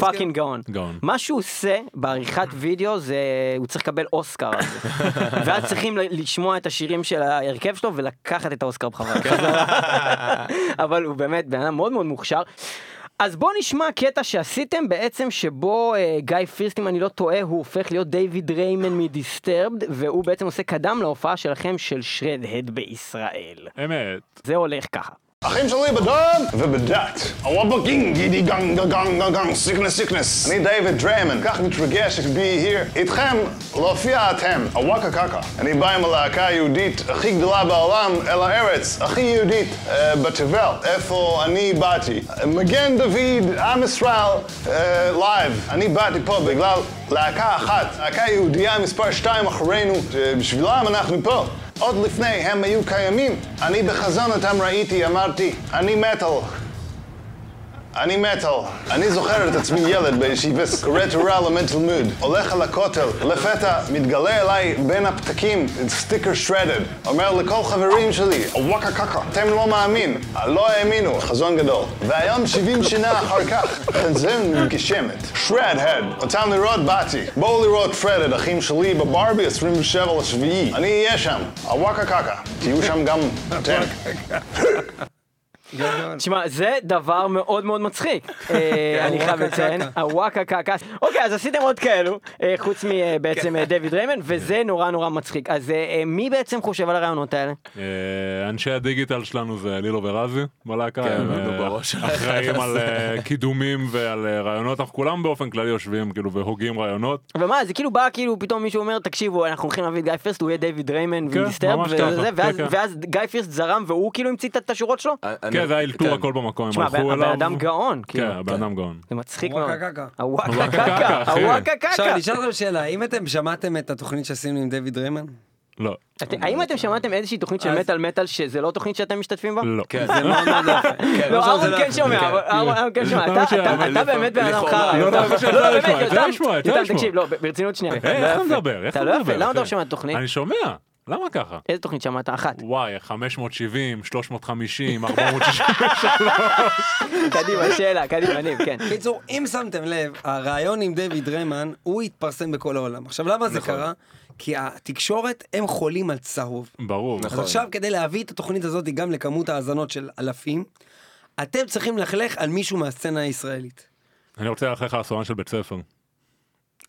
fucking. גאון. מה שהוא עושה בעריכת וידאו זה, הוא צריך לקבל אוסקר על זה. ואז צריכים ל- לשמוע את השירים של ההרכב שלו ולקחת את האוסקר בחזרה. אבל הוא באמת בן אדם מאוד מאוד מוכשר. אז בואו נשמע קטע שעשיתם בעצם שבו אה, גיא פירסט אם אני לא טועה הוא הופך להיות דיוויד דריימן מ Disturbed והוא בעצם עושה קדם להופעה שלכם של Shredhead בישראל. אמת. זה הולך ככה. אחים שלי בדם ובדת. הוואבקינג, גידי גנג גנג גנג סיקנס סיקנס. אני דיוויד דריימן, כך מתרגש to be here. איתכם, להופיע אתם, הוואקה קקה. אני בא עם הלהקה היהודית הכי גדולה בעולם אל הארץ, הכי יהודית אה, בתבל, איפה אני באתי. מגן דוד, עם ישראל, אה, לייב. אני באתי פה בגלל להקה אחת, להקה יהודייה מספר 2 אחרינו, שבשבילם אנחנו פה. עוד לפני הם היו קיימים, אני בחזון אותם ראיתי, אמרתי, אני מטאל. אני מטאל. אני זוכר את עצמי ילד בישיבס, קורא תורה לומד תלמוד, הולך על הכותל, לפתע מתגלה אליי בין הפתקים, סטיקר שרדד, אומר לכל חברים שלי, וואקה קקה, אתם לא מאמין, לא האמינו, חזון גדול. והיום 70 שנה אחר כך, חזון מתגשמת. שרד הד, אותם לראות באתי. בואו לראות פרדד, אחים שלי בברבי 27 לשביעי. אני אהיה שם, הוואקה קקה. תהיו שם גם אתם. תשמע, זה דבר מאוד מאוד מצחיק. אה, אני חייב לציין. הוואקה קקה. אוקיי, אז עשיתם עוד כאלו, אה, חוץ מבעצם דויד ריימן, וזה נורא נורא מצחיק. אז אה, אה, מי בעצם חושב על הרעיונות האלה? אה, אנשי הדיגיטל שלנו זה לילו ורזי בלהקה, כן, הם אה, אחראים על. אה, קידומים ועל אה, רעיונות, אנחנו כולם באופן כללי יושבים כאילו והוגים רעיונות. ומה, זה כאילו בא, כאילו פתאום מישהו אומר, תקשיבו, אנחנו הולכים להביא את גיא פירסט, הוא יהיה דיוויד ריימן כן, ודיסטרב, כן, ואז- כן. גיא פירסט זרם והוא כאילו המציא את השורה שלו? אני- כן, זה היה אלתור כן. הכל במקום, הם הלכו הבן אליו. אדם גאון, כן, כאילו. הבן אדם גאון. זה מצחיק מאוד. וואקה קקה. הוואקה הוואקה קקה. הוואקה עכשיו. אני אשאל אתכם שאלה, האם אתם שמעתם את התוכנית שעשינו עם דויד ריימן? לא, האם אתם שמעתם איזושהי תוכנית של מטאל מטאל שזה לא תוכנית שאתם משתתפים בה? לא. כן, זה מאוד מאוד יפה. כן, לא, אהרון זה כן לא- שומע, כן. אבל אהרון אהרון כן שומע, אתה- באמת בן אדם חרא. לא, לא, לא, לא באמת, לא יותם, לא. תקשיב, לא, ברצינות שנייה. איך לא אתה יפה. מדבר? איך אתה אתה לא יפה, מדבר? למה אתה לא? שומע את התוכנית? אני שומע, למה ככה? איזה תוכנית שמעת? אחת. וואי, 570, 350, 460. קדימה, שאלה, קדימה, ניב, כן. קיצור, אם שמתם לב, הרעיון עם דויד ריימן, הוא התפרסם בכל העולם. עכשיו, למה זה נכון. קרה? כי התקשורת, הם חולים על צהוב. ברור. אז נכון. עכשיו, כדי להביא את התוכנית הזאת גם לכמות האזנות של אלפים, אתם צריכים ללכלך על מישהו מהסצנה הישראלית. אני רוצה ללכת על הסולן של בית ספר.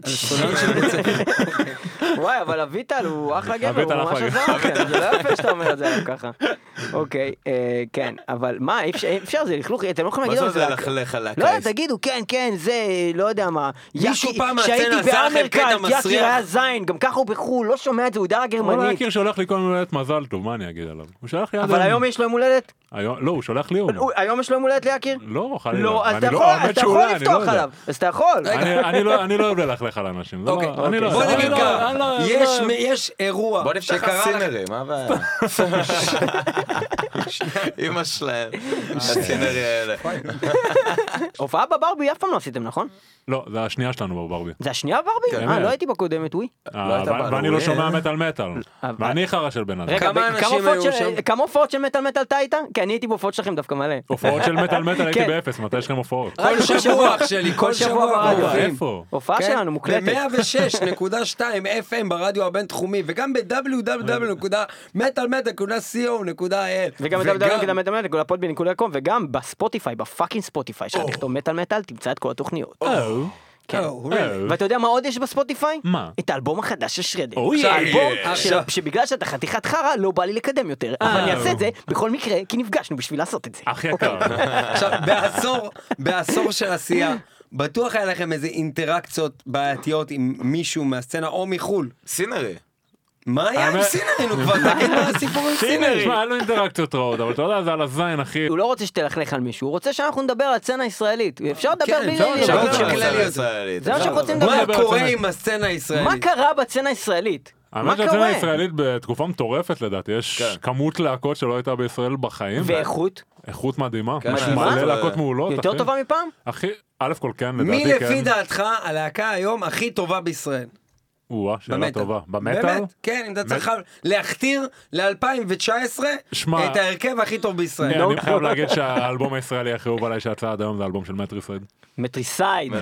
על הסולן של בית ספר. וואי, אבל אביטל הוא אחלה גבר, הוא ממש אחלה עזר לכם, זה לא יפה שאתה אומר את זה עליו ככה. אוקיי, אה, כן, אבל מה, אי אפשר- זה לכלוך, אתם לא יכולים מה להגיד זה על זה זה. ללכלך על לא להקה? יודע, תגידו, כן, כן, זה, לא יודע מה. מישהו פעם מהסצנה עשה לכם קטע יקיר מסריח? היה זין, גם ככה הוא בחו"ל, לא שומע את זה, הוא יודע רק וואלה, גרמנית. יקיר שולח לי כל מיני הולדת מזל טוב, מה אני אגיד עליו? הוא שלח לי עד אבל היום יש לו יום הולדת? היום- לא, הוא שולח לי יום. הוא- היום יש לו יום הולדת ליקיר? לא, חלילה. לא, אז אני אתה לא- יכול, אתה יכול אני לא לפתוח יודע. עליו, אז אתה יכול. אני- לא- לא אוהב ללכלך על אנשים. לא- אוקיי, אני לא- בוא נגיד לא- ככה, לא- יש- לא- יש אירוע בוא נפתח מה הבעיה? אמא שלהם, הסינרי האלה. הופעה בברבי אף פעם לא עשיתם, נכון? לא, זה השנייה שלנו בברבי. זה השנייה ברבי? כן. אה, לא הייתי בקודמת, וואי. אה, ואני לא. שומע מטאל מטאל. ואני חרא של בן אדם. רגע, כמה הופעות היו של- שם? כמה הופעות של מטאל מטאל אתה היית? אני הייתי בהופעות שלכם דווקא מלא. הופעות של מטאל מטאל הייתי כן. באפס, מתי יש לכם הופעות? כל שבוע, אח שלי, כל שבוע ברדיו. איפה? הופעה שלנו מוקלטת. ב-106.2 FM ברדיו הבינתחומי, וגם ב- www.metalmetal.co.il. וגם www.metalmetal.podbean.com וגם בספוטיפיי, ב fucking ספוטיפיי, שאתה תכתוב מטאל מטאל, תמצא את כל התוכניות. כן. Oh, really? ואתה יודע מה עוד יש בספוטיפיי? מה? את האלבום החדש של Shredhead. Oh, yeah. האלבום של- שבגלל שאתה חתיכת חרא לא בא לי לקדם יותר, אבל אני אעשה את זה בכל מקרה, כי נפגשנו בשביל לעשות את זה. הכי יקר. עכשיו, בעשור, בעשור של עשייה, בטוח היה לכם איזה אינטראקציות בעייתיות עם מישהו מהסצנה או מחו"ל. סינרי. מה היה עם האמת- סינרי? נו כבר תגיד מה הסיפור עם סינרי. תשמע, היה לו אינטראקציות רעות, אבל אתה יודע, זה על הזין, אחי. הוא לא רוצה שתלכלך על מישהו, הוא רוצה שאנחנו נדבר על הסצנה הישראלית. אפשר לדבר כן, בלי אפשר לדבר על. הישראלית. זה מה שאנחנו רוצים מה לדבר. קורה בעצם- עם הסצנה הישראלית? מה קרה בסצנה הישראלית? מה האמת שהסצנה קורה? הישראלית בתקופה מטורפת לדעתי, יש כן. כמות להקות שלא הייתה בישראל בחיים. ואיכות? איכות מדהימה. כן, יש מדהימה? מלא להקות מעולות. יותר. טובה מפעם? אחי, א' כל כן, מי לדעתי לפי כן. דעתך הלהקה היום הכי טובה בישראל? או-אה, שאלה במטאל. טובה. במטאל? באמת, כן, אם אתה צריך להכתיר ל-2019 שמע- את ההרכב הכי טוב בישראל. אני אני חייב להגיד שהאלבום הישראלי הכי אהוב עליי שיצא עד היום זה האלבום של מטריסייד. מטריסייד.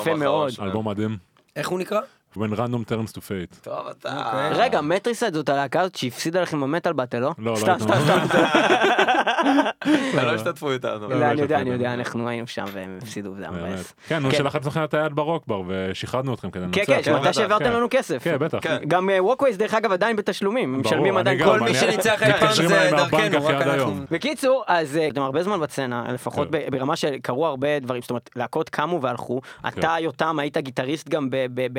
יפה מאוד. אלבום מדהים. איך הוא נקרא? When random turns to fate. טוב, אתה... אוקיי. רגע, Matricide זאת הלהקה הזאת שהפסידה לכם ב Metal Battle, לא? לא, לא סתם. סתם, סתם. הם לא השתתפו איתנו. לא, אני יודע, אני יודע. אנחנו היינו שם והם הפסידו, זה היה באמת. מבאס. כן, נו, כן. שלחץ לכם את היד ברוקבר ושחררנו אתכם כדי לנצח. כן, כן, בטח, שהעברתם כן. לנו כסף. כן, בטח. כן. גם Walkways דרך אגב עדיין בתשלומים, הם משלמים עדיין כל מי שניצח אי פעם זה דרכנו, רק עד אנחנו... היום. בקיצור, אז אה, אתם הרבה זמן בסצנה, לפחות כן. ברמה שקרו הרבה דברים, זאת אומרת, להקות קמו והלכו. אתה, יותם, היית גיטריסט גם ב- ב-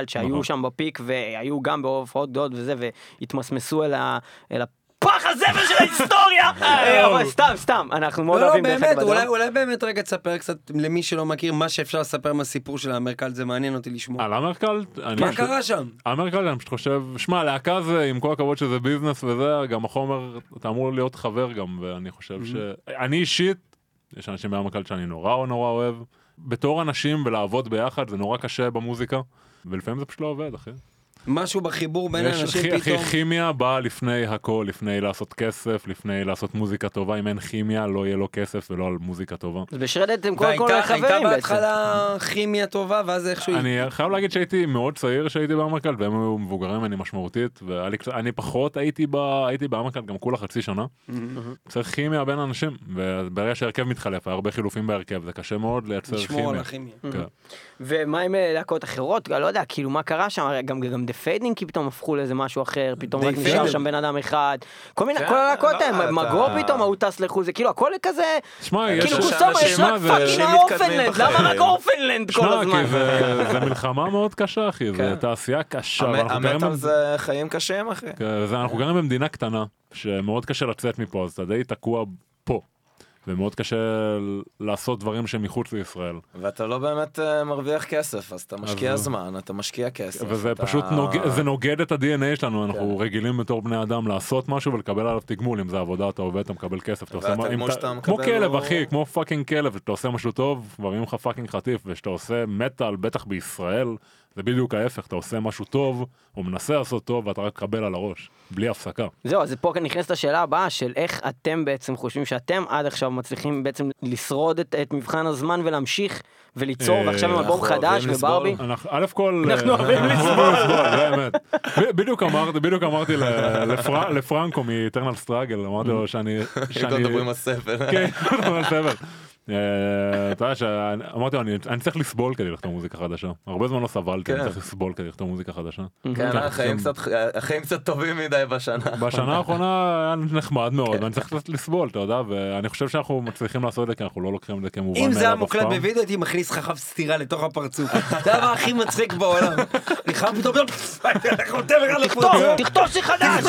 ב Hammercult, שהיו נכון. שם ב peak, והיו גם בהופעות גדולות וזה, והתמסמסו אל ה... אל הפח הזבל של ההיסטוריה! אה, אבל סתם, סתם, אנחנו מאוד לא, לא, אוהבים דרך באמת, אגב אולי, בדרום. אולי באמת רגע תספר קצת למי שלא מכיר מה שאפשר לספר מהסיפור של ה Hammercult, זה מעניין אותי לשמוע. על? אני מה קרה שם? Hammercult אני פשוט חושב, שמע להקה זה עם כל הכבוד שזה ביזנס וזה, גם החומר, אתה אמור להיות חבר גם, ואני חושב ש... אני אישית, יש אנשים באמרקלד שאני נורא נורא אוהב, בתור אנשים ולעבוד ביחד זה נורא קשה במוזיקה, ולפעמים זה פשוט לא עובד אחי. משהו בחיבור בין האנשים הכי פתאום. כימיה באה לפני הכל, לפני לעשות כסף, לפני לעשות מוזיקה טובה, אם אין כימיה לא יהיה לו כסף ולא על מוזיקה טובה. אז בשרדת הם קודם כל הייתה חברים בעצם. בהתחלה כימיה טובה, ואז איכשהו... אני חייב להגיד שהייתי מאוד צעיר שהייתי באמרקלד והם היו מבוגרים ממני משמעותית והיה לי קצת, אני פחות הייתי ב... הייתי באמרקלד גם כולה חצי שנה. צריך כימיה בין אנשים וברגע שהרכב מתחלף היה הרבה חילופים בהרכב זה קשה מאוד לייצר לשמור על כימיה. הכימיה. כן. ומה עם אה, להקות אחרות? לא יודע, כאילו מה קרה שם? גם דה פיידינג פתאום הפכו לאיזה משהו אחר, פתאום רק נשאר. שם בן אדם אחד. כל מיני, כל הלהקות לא, האלה, אתה- מגור פתאום, ההוא טס לחו"ל, זה כאילו הכל כזה. כאילו קוסומה, יש רק פאקינג אנשים מתקדמים אורפנלנד, למה רק. אורפנלנד כל הזמן? כי זה, מלחמה מאוד קשה אחי, זה כן. תעשייה קשה. המ- ואנחנו גרים המטאל במ- זה חיים קשים, אחי. כן, אנחנו גרים במדינה קטנה שמאוד קשה לצאת מפה אז אתה די תקוע פה. ומאוד קשה לעשות דברים שמחוץ לישראל. ואתה לא באמת אה, מרוויח כסף, אז אתה משקיע אז- זמן, אתה משקיע כסף. וזה אתה- פשוט נוגד, זה נוגד את ה-DNA שלנו, אנחנו כן. רגילים בתור בני אדם לעשות משהו ולקבל עליו תגמול, אם זה עבודה אתה עובד אתה מקבל כסף, אתה עושה והתגמול שאתה כמו מקבל כלב הוא- אחי, כמו fucking כלב, אתה עושה משהו טוב, מביאים לך fucking חטיף, וכשאתה עושה מטאל, בטח בישראל, זה בדיוק ההפך, אתה עושה משהו טוב, או מנסה לעשות טוב, ואתה רק מקבל על הראש, בלי הפסקה. זהו, אז פה נכנסת השאלה הבאה של איך אתם בעצם חושבים שאתם עד עכשיו מצליחים בעצם לשרוד את, את מבחן הזמן ולהמשיך וליצור, אה, ועכשיו עם אנחנו אלבום חדש. וברבי. אנחנו, א' כל, אנחנו אה, אוהבים לסבול, זה האמת. בדיוק אמרתי, בדיוק אמרתי לפרנקו מ-Eternal Struggle, אמרתי לו שאני, אם שאני, כבר מדברים על סבל. כן, מדברים על סבל. אה, אתה יודע שאמרתי לו, אני אני צריך לסבול כדי לכתוב מוזיקה חדשה. הרבה זמן לא סבלתי, אני כן. צריך לסבול כדי לכתוב מוזיקה חדשה. כן, החיים גם- קצת- החיים קצת טובים מדי בשנה. בשנה האחרונה היה נחמד מאוד, כן. ואני צריך קצת לסבול, אתה יודע, ואני חושב שאנחנו מצליחים לעשות את זה, כי אנחנו לא לוקחים את זה כמובן אם זה היה מוקלט. בווידאו הייתי מכניס לך חף סטירה לתוך הפרצוף. זה הדבר הכי מצחיק בעולם. אני חייב פתאום. תכתוב שיר חדש!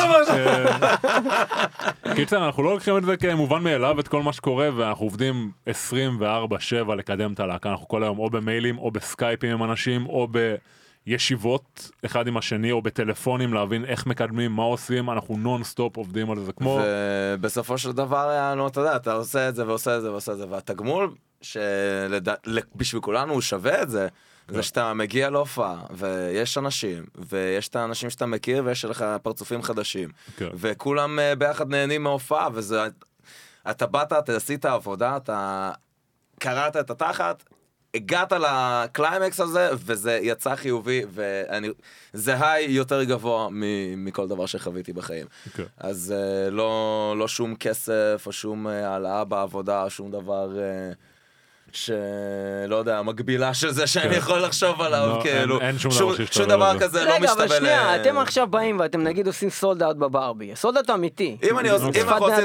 קיצר אנחנו לא לוקחים את זה כמובן מאליו את כל מה שקורה ואנחנו עובדים 24/7 לקדם את הלהקה אנחנו כל היום או במיילים או בסקייפים עם אנשים או בישיבות אחד עם השני או בטלפונים להבין איך מקדמים מה עושים אנחנו נון סטופ עובדים על זה כמו ובסופו של דבר לנו, אתה יודע, אתה עושה את זה ועושה את זה ועושה את זה, והתגמול שבשביל כולנו הוא שווה את זה, כן. זה שאתה מגיע להופעה, ויש אנשים, ויש את האנשים שאתה מכיר, ויש לך פרצופים חדשים, כן. וכולם אה, ביחד נהנים מההופעה, וזה... אתה באת, אתה עשית עבודה, אתה קרעת את התחת, הגעת לקליימקס הזה, וזה יצא חיובי, וזה היי יותר גבוה מ- מכל דבר שחוויתי בחיים. כן. אז uh, לא, לא שום כסף, או שום uh, העלאה בעבודה, שום דבר uh, שלא יודע, מקבילה של זה שאני כן. יכול לחשוב עליו, לא, כאילו, אין- אין שום דבר לזה. כזה לא רגע, משתווה אבל שנייה, ל- אתם עכשיו באים ואתם נגיד עושים sold out בברבי. sold out אמיתי. אם אני אוקיי. עושים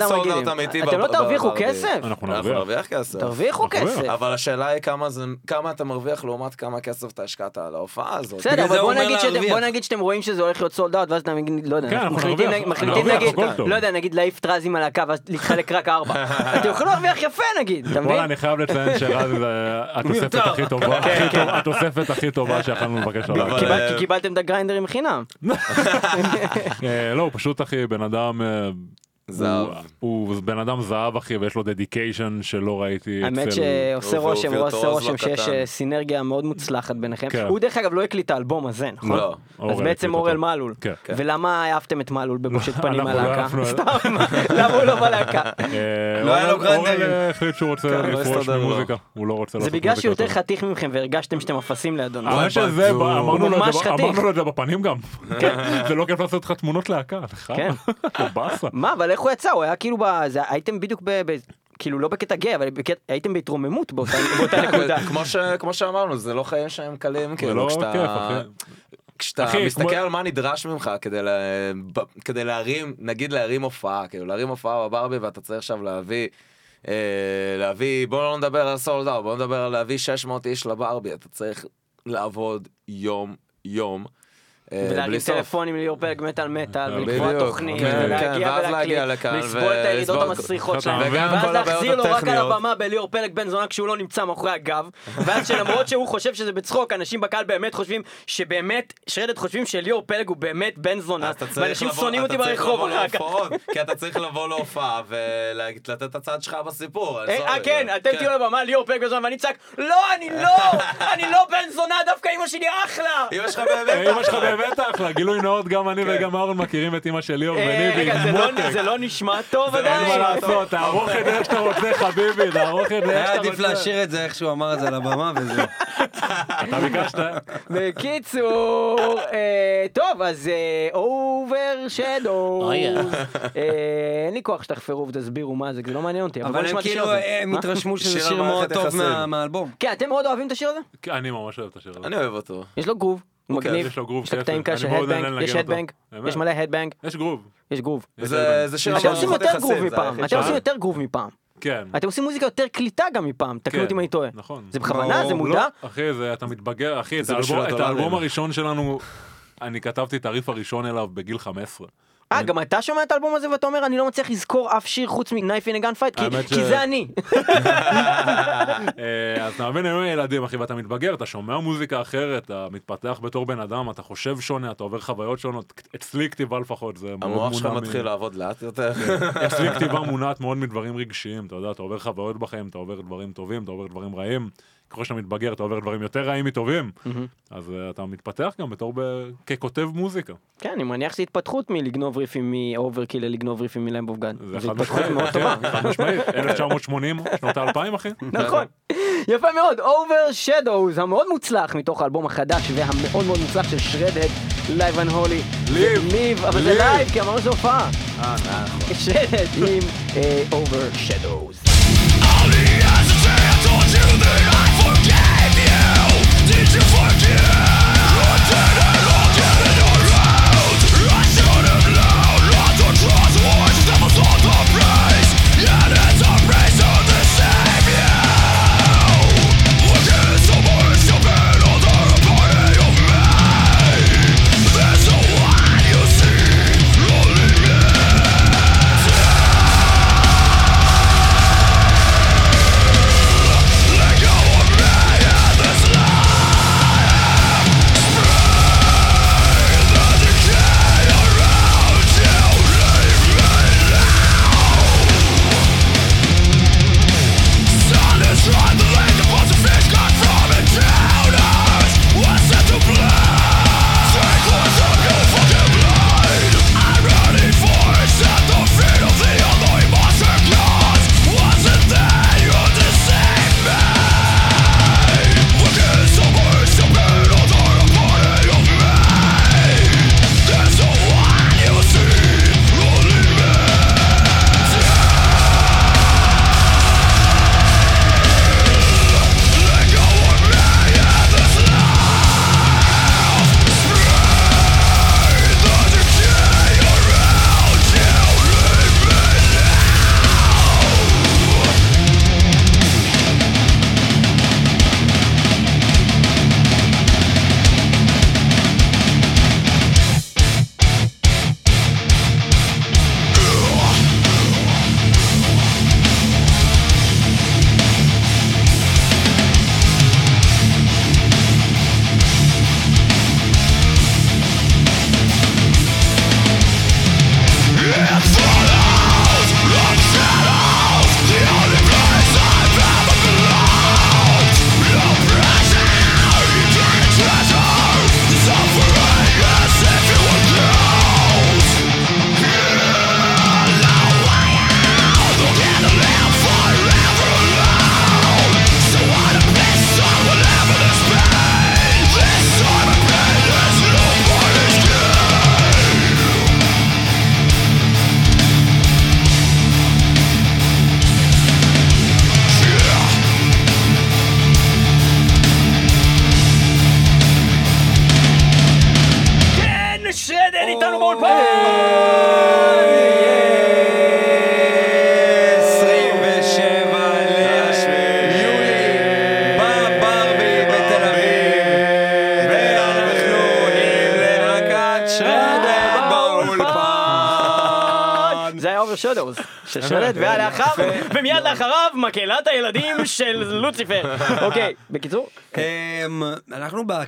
sold. out אמיתי, אתם לא תרוויחו בברבי. כסף? אנחנו נרוויח. כסף. תרוויחו כסף. אבל השאלה היא כמה, זה, כמה אתה מרוויח לעומת כמה כסף אתה השקעת על ההופעה הזאת. בסדר, אבל בוא נגיד שאתם- רואים שזה הולך להיות sold out, ואז אתם נגיד, לא יודע, כן, אנחנו מחליטים נגיד-. לא יודע, נגיד להעיף טרז עם הלהקה ואז להתחלק רק ארבע. אתם יכולים להרוויח יפה נגיד, אתה מבין? חייב לציין שרז זה התוספת הכי טובה, התוספת הכי טובה שיכולנו לבקש עליו. כי קיבלתם את הגריינדרים חינם. אה, לא, הוא פשוט אחי, בן אדם, אה, זהב. הוא הוא בן אדם זהב אחי ויש לו דדיקיישן שלא ראיתי האמת אצל... שעושה רושם, הוא עושה רושם לא שיש. אה, סינרגיה מאוד מוצלחת ביניכם. כן. הוא דרך אגב לא הקליט את האלבום הזה, נכון? לא. אז אורל בעצם אורל. מלול. כן. כן. ולמה העפתם את מלול בבושת פנים לא מהלהקה? סתם, למה הוא לא בלהקה? אה, לא היה לו גרנדרים. אורל אה, החליט שהוא רוצה כן, לא לפרוש. ממוזיקה הוא לא רוצה זה לעשות בגלל שהוא מוזיקה יותר. חתיך מכם והרגשתם שאתם אפסים לידו. הוא אמרנו לו את זה- זה בפנים גם. זה לא כיף לעשות לך תמונות להקה? כן. זה. מה, אבל איך הוא יצא? הוא היה כאילו, הייתם בדיוק ב... ב- כאילו לא בקטע גיי, אבל בקטע- הייתם בהתרוממות באותה באותה נקודה. כמו ש- כמו שאמרנו, זה לא חיים שהם קלים, כאילו, לא כשאתה... כשאתה אחי, מסתכל כמו- על מה נדרש ממך כדי, לה... ב- כדי להרים, נגיד להרים הופעה, כאילו להרים הופעה בברבי ואתה צריך עכשיו להביא, אה, להביא, בוא לא נדבר על סולד אאוט, בוא נדבר על להביא 600 איש לברבי, אתה צריך לעבוד יום יום. אה, בלי ולהרים. טלפונים לליאור פלג מטאל מטאל. ולקבוע תוכנית, כן, ולהגיע כן, ואז ולהקליט, להגיע לכאן לסבול את הירידות ולסבול- המסריחות שלהם, ואז להחזיר לו רק על. הבמה בליאור פלג בן זונה כשהוא לא נמצא מאחורי הגב, ואז שלמרות שהוא חושב שזה בצחוק, אנשים בקהל באמת חושבים שבאמת, שרדת חושבים שליאור פלג הוא באמת בן זונה, ואנשים שונאים אתה אותי צריך ברחוב אחר כך. כי אתה צריך לבוא להופעה ולתת את הצד שלך בסיפור. אה, כן, אתם כן. תהיו על הבמה, ליאור פלג בן זונה, ואני צעק, לא, אני לא, אני לא בן זונה, דווקא אמא שלי אחלה. אמא שלך באמת... אמא שלך באמת אחלה, גילוי נאות, גם אני וגם אהרון מכירים את אמא של ליאור אה, וניבי, רגע, זה לא- מותק. זה לא נשמע טוב אין מה עדיין. לעשות, תערוך את זה איך שאתה רוצה חביבי, תערוך את זה איך היה שאתה עדיף רוצה. להשאיר את זה איך שהוא אמר את זה על הבמה וזהו. אתה ביקשת? בקיצור, אה, טוב, אז Overshadow. אין לי כוח שתחפרו ותסבירו מה זה, כי זה לא מעניין אותי. אבל הם כאילו. הם? התרשמו שזה שיר מאוד טוב מהאלבום. כן, אתם מאוד אוהבים את השיר הזה? כן, אני ממש אוהב את השיר הזה. אני אוהב אותו. יש לו גרוב, הוא אוקיי, מגניב, יש לו קטעים לנגן יש. headbang? יש מלא headbang, יש גרוב. יש גרוב. אתם עושים יותר גרוב מפעם, אתם עושים יותר גרוב מפעם. כן. אתם עושים מוזיקה יותר קליטה גם מפעם, תקנו כן, אותי אם אני טועה. נכון. זה בכוונה, זה לא, מודע? לא, אחי, זה, אתה מתבגר, אחי, את. האלבום הראשון שלנו, אני כתבתי את הריף הראשון אליו בגיל 15. אה, גם אתה שומע את האלבום הזה ואתה אומר, אני לא מצליח לזכור אף שיר חוץ מ-Knife in a Gunfight, כי- זה אני. אה, אז אתה מבין, היום ילדים, אחי, ואתה מתבגר, אתה שומע מוזיקה אחרת, אתה מתפתח בתור בן אדם, אתה חושב שונה, אתה עובר חוויות שונות. אצלי כתיבה לפחות, זה מאוד המוח שלך מונע מתחיל לעבוד לאט יותר. אצלי כתיבה מונעת מאוד מדברים רגשיים, אתה יודע, אתה עובר חוויות בחיים, אתה עובר דברים טובים, אתה עובר דברים רעים. ככל שאתה מתבגר, אתה עובר דברים יותר רעים מטובים. אז אה, אתה מתפתח גם בתור ב- ככותב מוזיקה. כן, אני מניח שזו התפתחות מלגנוב ריפים מ Overkill לגנוב ריפים מ Lamb of God. זה זו התפתחות מאוד טובה. כן, חד משמעית, 1980, שנות האלפיים, אחי. נכון. יפה מאוד, Overshadows המאוד מוצלח מתוך האלבום החדש והמאוד מאוד מוצלח של Shredhead Live Unholy. Live. live, אבל זה. live כי אמרנו שזה הופעה. אה, נכון. Shredhead עם אה, Over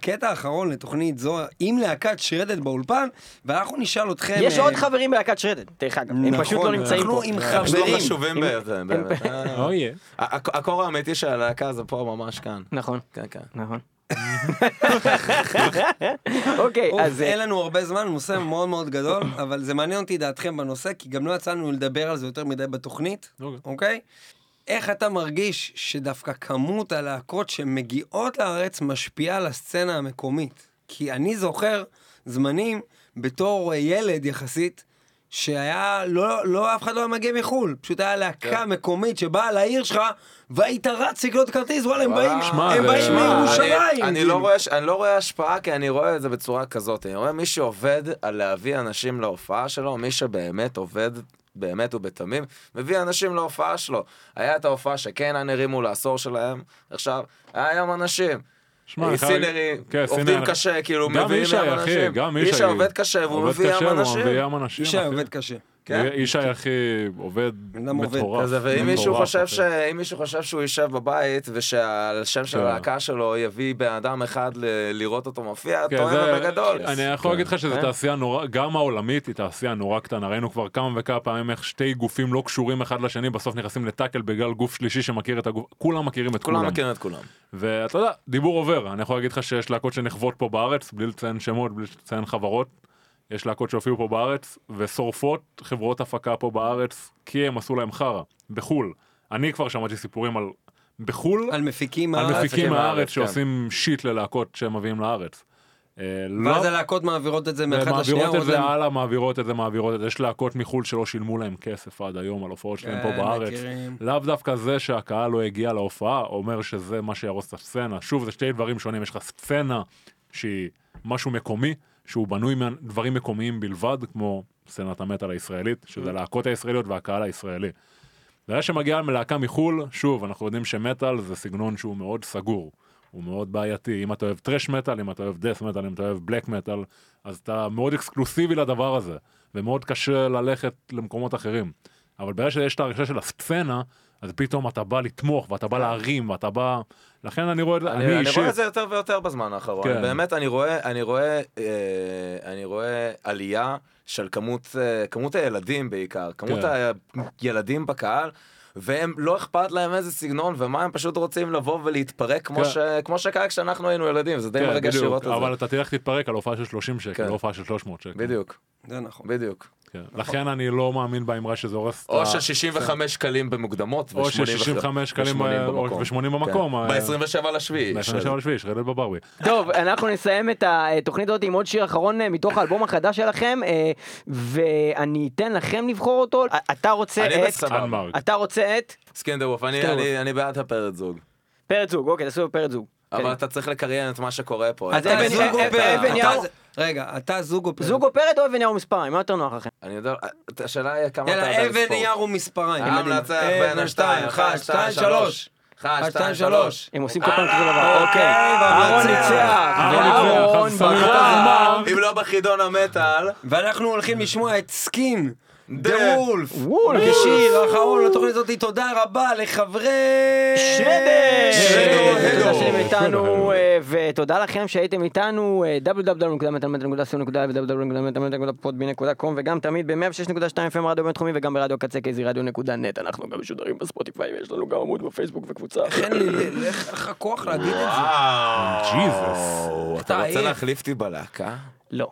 אנחנו בקטע האחרון לתוכנית זו עם להקת שרדת באולפן, ואנחנו נשאל אתכם... יש אה, עוד חברים בלהקת שרדת, דרך אגב, הם פשוט לא נכון, נמצאים אנחנו פה. עם הם חברים. לא חשובים ביותר, באמת. אה, הקור האמיתי של הלהקה זה פה ממש כאן. נכון, כן, כן. נכון. אוקיי, אז... אין לנו הרבה זמן, נושא מאוד מאוד גדול, אבל זה מעניין אותי דעתכם בנושא, כי גם לא יצא לנו לדבר על זה יותר מדי בתוכנית, אוקיי. אוקיי? איך אתה מרגיש שדווקא כמות הלהקות שמגיעות לארץ משפיעה על הסצנה המקומית? כי אני זוכר זמנים בתור אה, ילד יחסית, שהיה, לא, לא, אף אחד לא היה מגיע מחו"ל, פשוט היה להקה כן. מקומית שבאה לעיר שלך, והיית רץ לקנות כרטיס, וואלה, הם באים, שמע, הם באים מירושלים. אני. לא רואה, אני לא רואה השפעה, כי אני רואה את זה בצורה כזאת. אני רואה מי שעובד על להביא אנשים להופעה שלו, מי שבאמת עובד באמת ובתמים, מביא אנשים להופעה שלו. היה את ההופעה שקנן הרימו לעשור שלהם, עכשיו, היה היום אנשים. שמע, סינרים, כן, עובדים סינר- קשה, כאילו, גם מביאים ים אחי, אנשים. גם ישי. ישי עובד קשה והוא עובד מביא קשה, ים הוא אנשים. מביא ים אנשים. ישי אחי. עובד קשה. כן. ישי אחי עובד. מטורף. ואם מישהו חושב. ש... אם מישהו חושב שהוא יישב בבית ושהשם של כן. הלהקה שלו יביא בן אדם אחד ל... לראות אותו מופיע, כן, טועה זה- בגדול. אני יכול להגיד לך שזו? תעשייה נורא, גם העולמית היא תעשייה נורא קטנה, ראינו כבר כמה וכמה פעמים איך שתי גופים לא קשורים אחד לשני, בסוף נכנסים לטאקל בגלל גוף שלישי שמכיר את הגוף, כולם מכירים את כולם. כולם מכירים את כולם. ואתה יודע, דיבור עובר, אני יכול להגיד לך שיש להקות שנחוות פה בארץ, בלי לציין שמות, בלי לציין חברות. יש להקות שהופיעו פה בארץ, ושורפות חברות הפקה פה בארץ, כי הם עשו להם חרא, בחו"ל. אני כבר שמעתי סיפורים על... בחו"ל, על מפיקים על מהארץ. מפיקים מהארץ, מהארץ כן. שעושים שיט ללהקות שהם מביאים לארץ. אה, ואז לא- הלהקות מעבירות את זה מאחד לשנייה. מעבירות את זה להם- הלאה, מעבירות את זה, מעבירות את זה. יש להקות מחו"ל שלא שילמו להם כסף עד היום על הופעות שלהם פה כן, בארץ. לאו דווקא זה שהקהל לא הגיע להופעה, אומר שזה מה שיהרוס את הסצנה. שוב, זה שתי דברים שונים. יש לך סצנה שהיא משהו מקומי, שהוא בנוי מדברים מקומיים בלבד, כמו סצנת המטאל הישראלית. שזה להקות הישראליות והקהל הישראלי. זה שמגיע מלהקה מחו"ל, שוב, אנחנו יודעים שמטאל זה סגנון שהוא מאוד סגור. הוא מאוד בעייתי, אם אתה אוהב טרש מטאל, אם אתה אוהב דף מטאל, אם אתה אוהב בלק מטאל, אז אתה מאוד אקסקלוסיבי לדבר הזה, ומאוד קשה ללכת למקומות אחרים. אבל ברגע שיש את ההרגשה של הסצנה, אז פתאום אתה בא לתמוך, ואתה בא להרים, ואתה בא... לכן אני רואה אני, אני אני. רואה את זה יותר ויותר בזמן האחרון. כן. באמת, אני רואה, אני רואה, אה, אני רואה עלייה של כמות, אה, כמות הילדים בעיקר, כמות כן. הילדים בקהל. והם לא אכפת להם איזה סגנון ומה הם פשוט רוצים לבוא ולהתפרק כמו, כן. ש... כמו שקרה כשאנחנו היינו ילדים זה די כן, מרגש לראות את אבל זה. אתה תלך תתפרק על הופעה של 30 שקל, כן. לא הופעה של 300 שקל. בדיוק, זה נכון. בדיוק. כן. לכן אני לא מאמין באמרה שזה הורס את או ה- של 65 שקלים במוקדמות או של 65 שקלים ב- או- ו-80 במקום, אה, ב-27 לשביעי. ב-27 לשביעי, שרדת בברבי. טוב, אנחנו נסיים את התוכנית הזאת עם עוד שיר אחרון אה, מתוך האלבום החדש שלכם, אה, ואני אתן לכם לבחור אותו. אתה רוצה את... אתה רוצה את... וולף, אני- בעד הפרד זוג. פרט זוג, אוקיי, תעשו פרט זוג. אבל כן. אתה צריך לקריין את מה שקורה פה. אז אבן- זוג אה? אבן יער- רגע, אתה זוג או פרט? זוג או פרט או אבן נייר מספריים, מה יותר נוח לכם? אני יודע, השאלה היא כמה אתה יודע אבן לספור. נייר ומספריים. העם קדימה. לנצח בין אבן, השתיים, אחד, שתיים, שלוש. אחד, שתיים, שלוש. הם עושים כל פעם כזה דבר, אוקיי. אהרון אהרון ניצח, אהרון ניצח. אם לא בחידון המטאל, ואנחנו הולכים לשמוע את Skin, the Wolf, Wolf. כשיר האחרון לתוכנית הזאת, תודה רבה לחברי... שדר! שדר. תודה שאתם איתנו, אה, ותודה לכם שהייתם איתנו, אה, www.מטאלמטאל.co.il וגם תמיד ב-106.2 FM רדיו בינתחומי וגם ברדיו קצה קייזי רדיו נקודה נט, אנחנו גם משודרים בספוטיפיי ויש לנו גם עמוד בפייסבוק וקבוצה. אין לי, איך לך כוח להגיד את זה? ג'יזוס. אתה רוצה. להחליף אותי בלהקה? לא.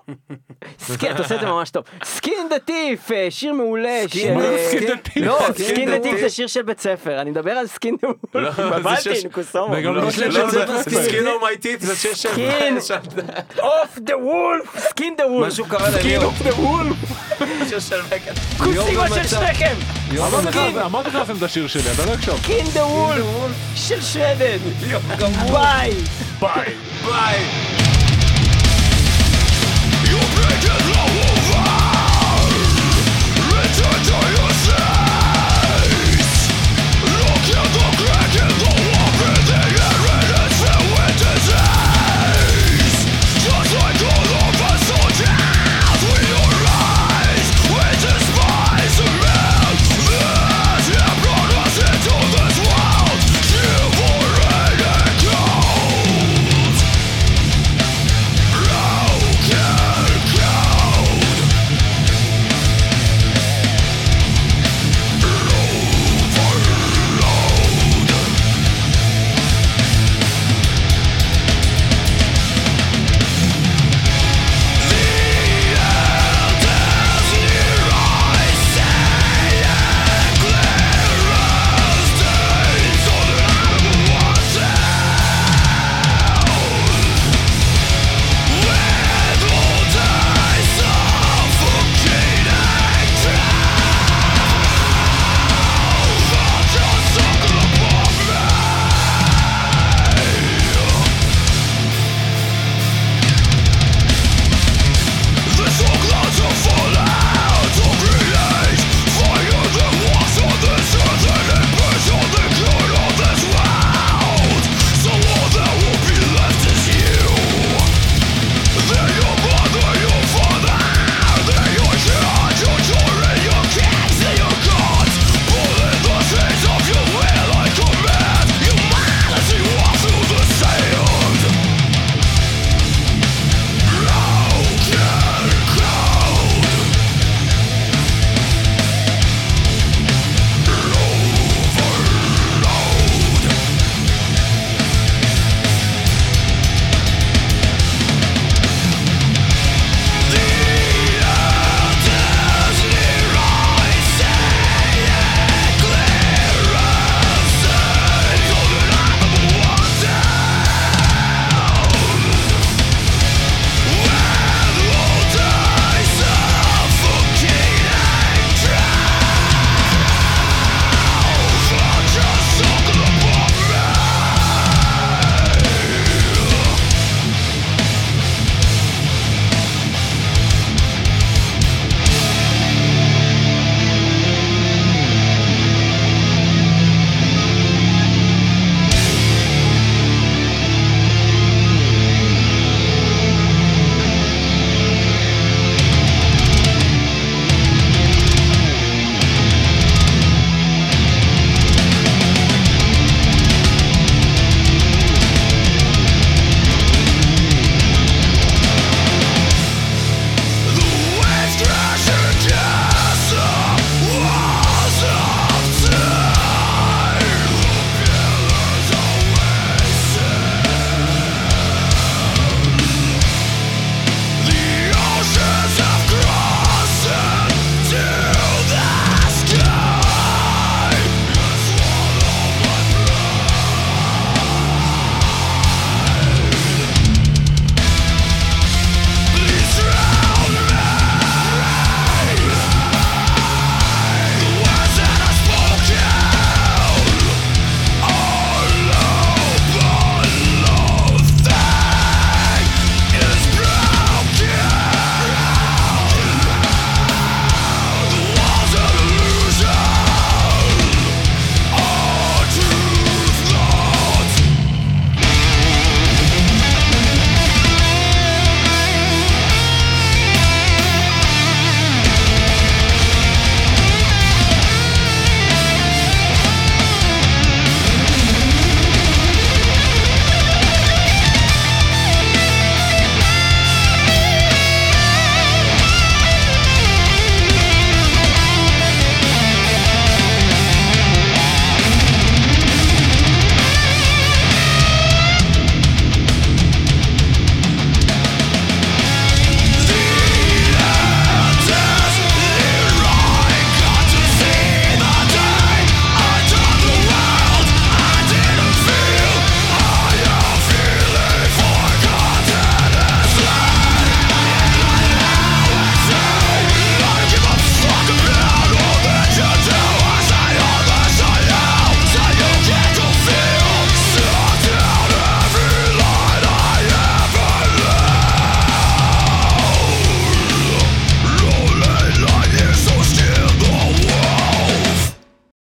סקין, אתה עושה את זה ממש טוב. סקין דטיף, אה, שיר מעולה. סקין של- דטיף? סקין דטיף? לא, סקין סקין דטיף דטיף. זה שיר של בית ספר, אני מדבר על סקין לא, דטיף. זה בבלטין, שיר- קוסומו. לא סקין. סקין אומייטית זה שיר של... סקין. אוף דה וולף, סקין דה וולף. משהו קרה סקין לליאור. אוף דה וולף. שיר של. שניכם. אמרתי לך- את השיר שלי, אתה לא הקשבת. סקין דה וולף של שרדד. ביי. ביי. ביי.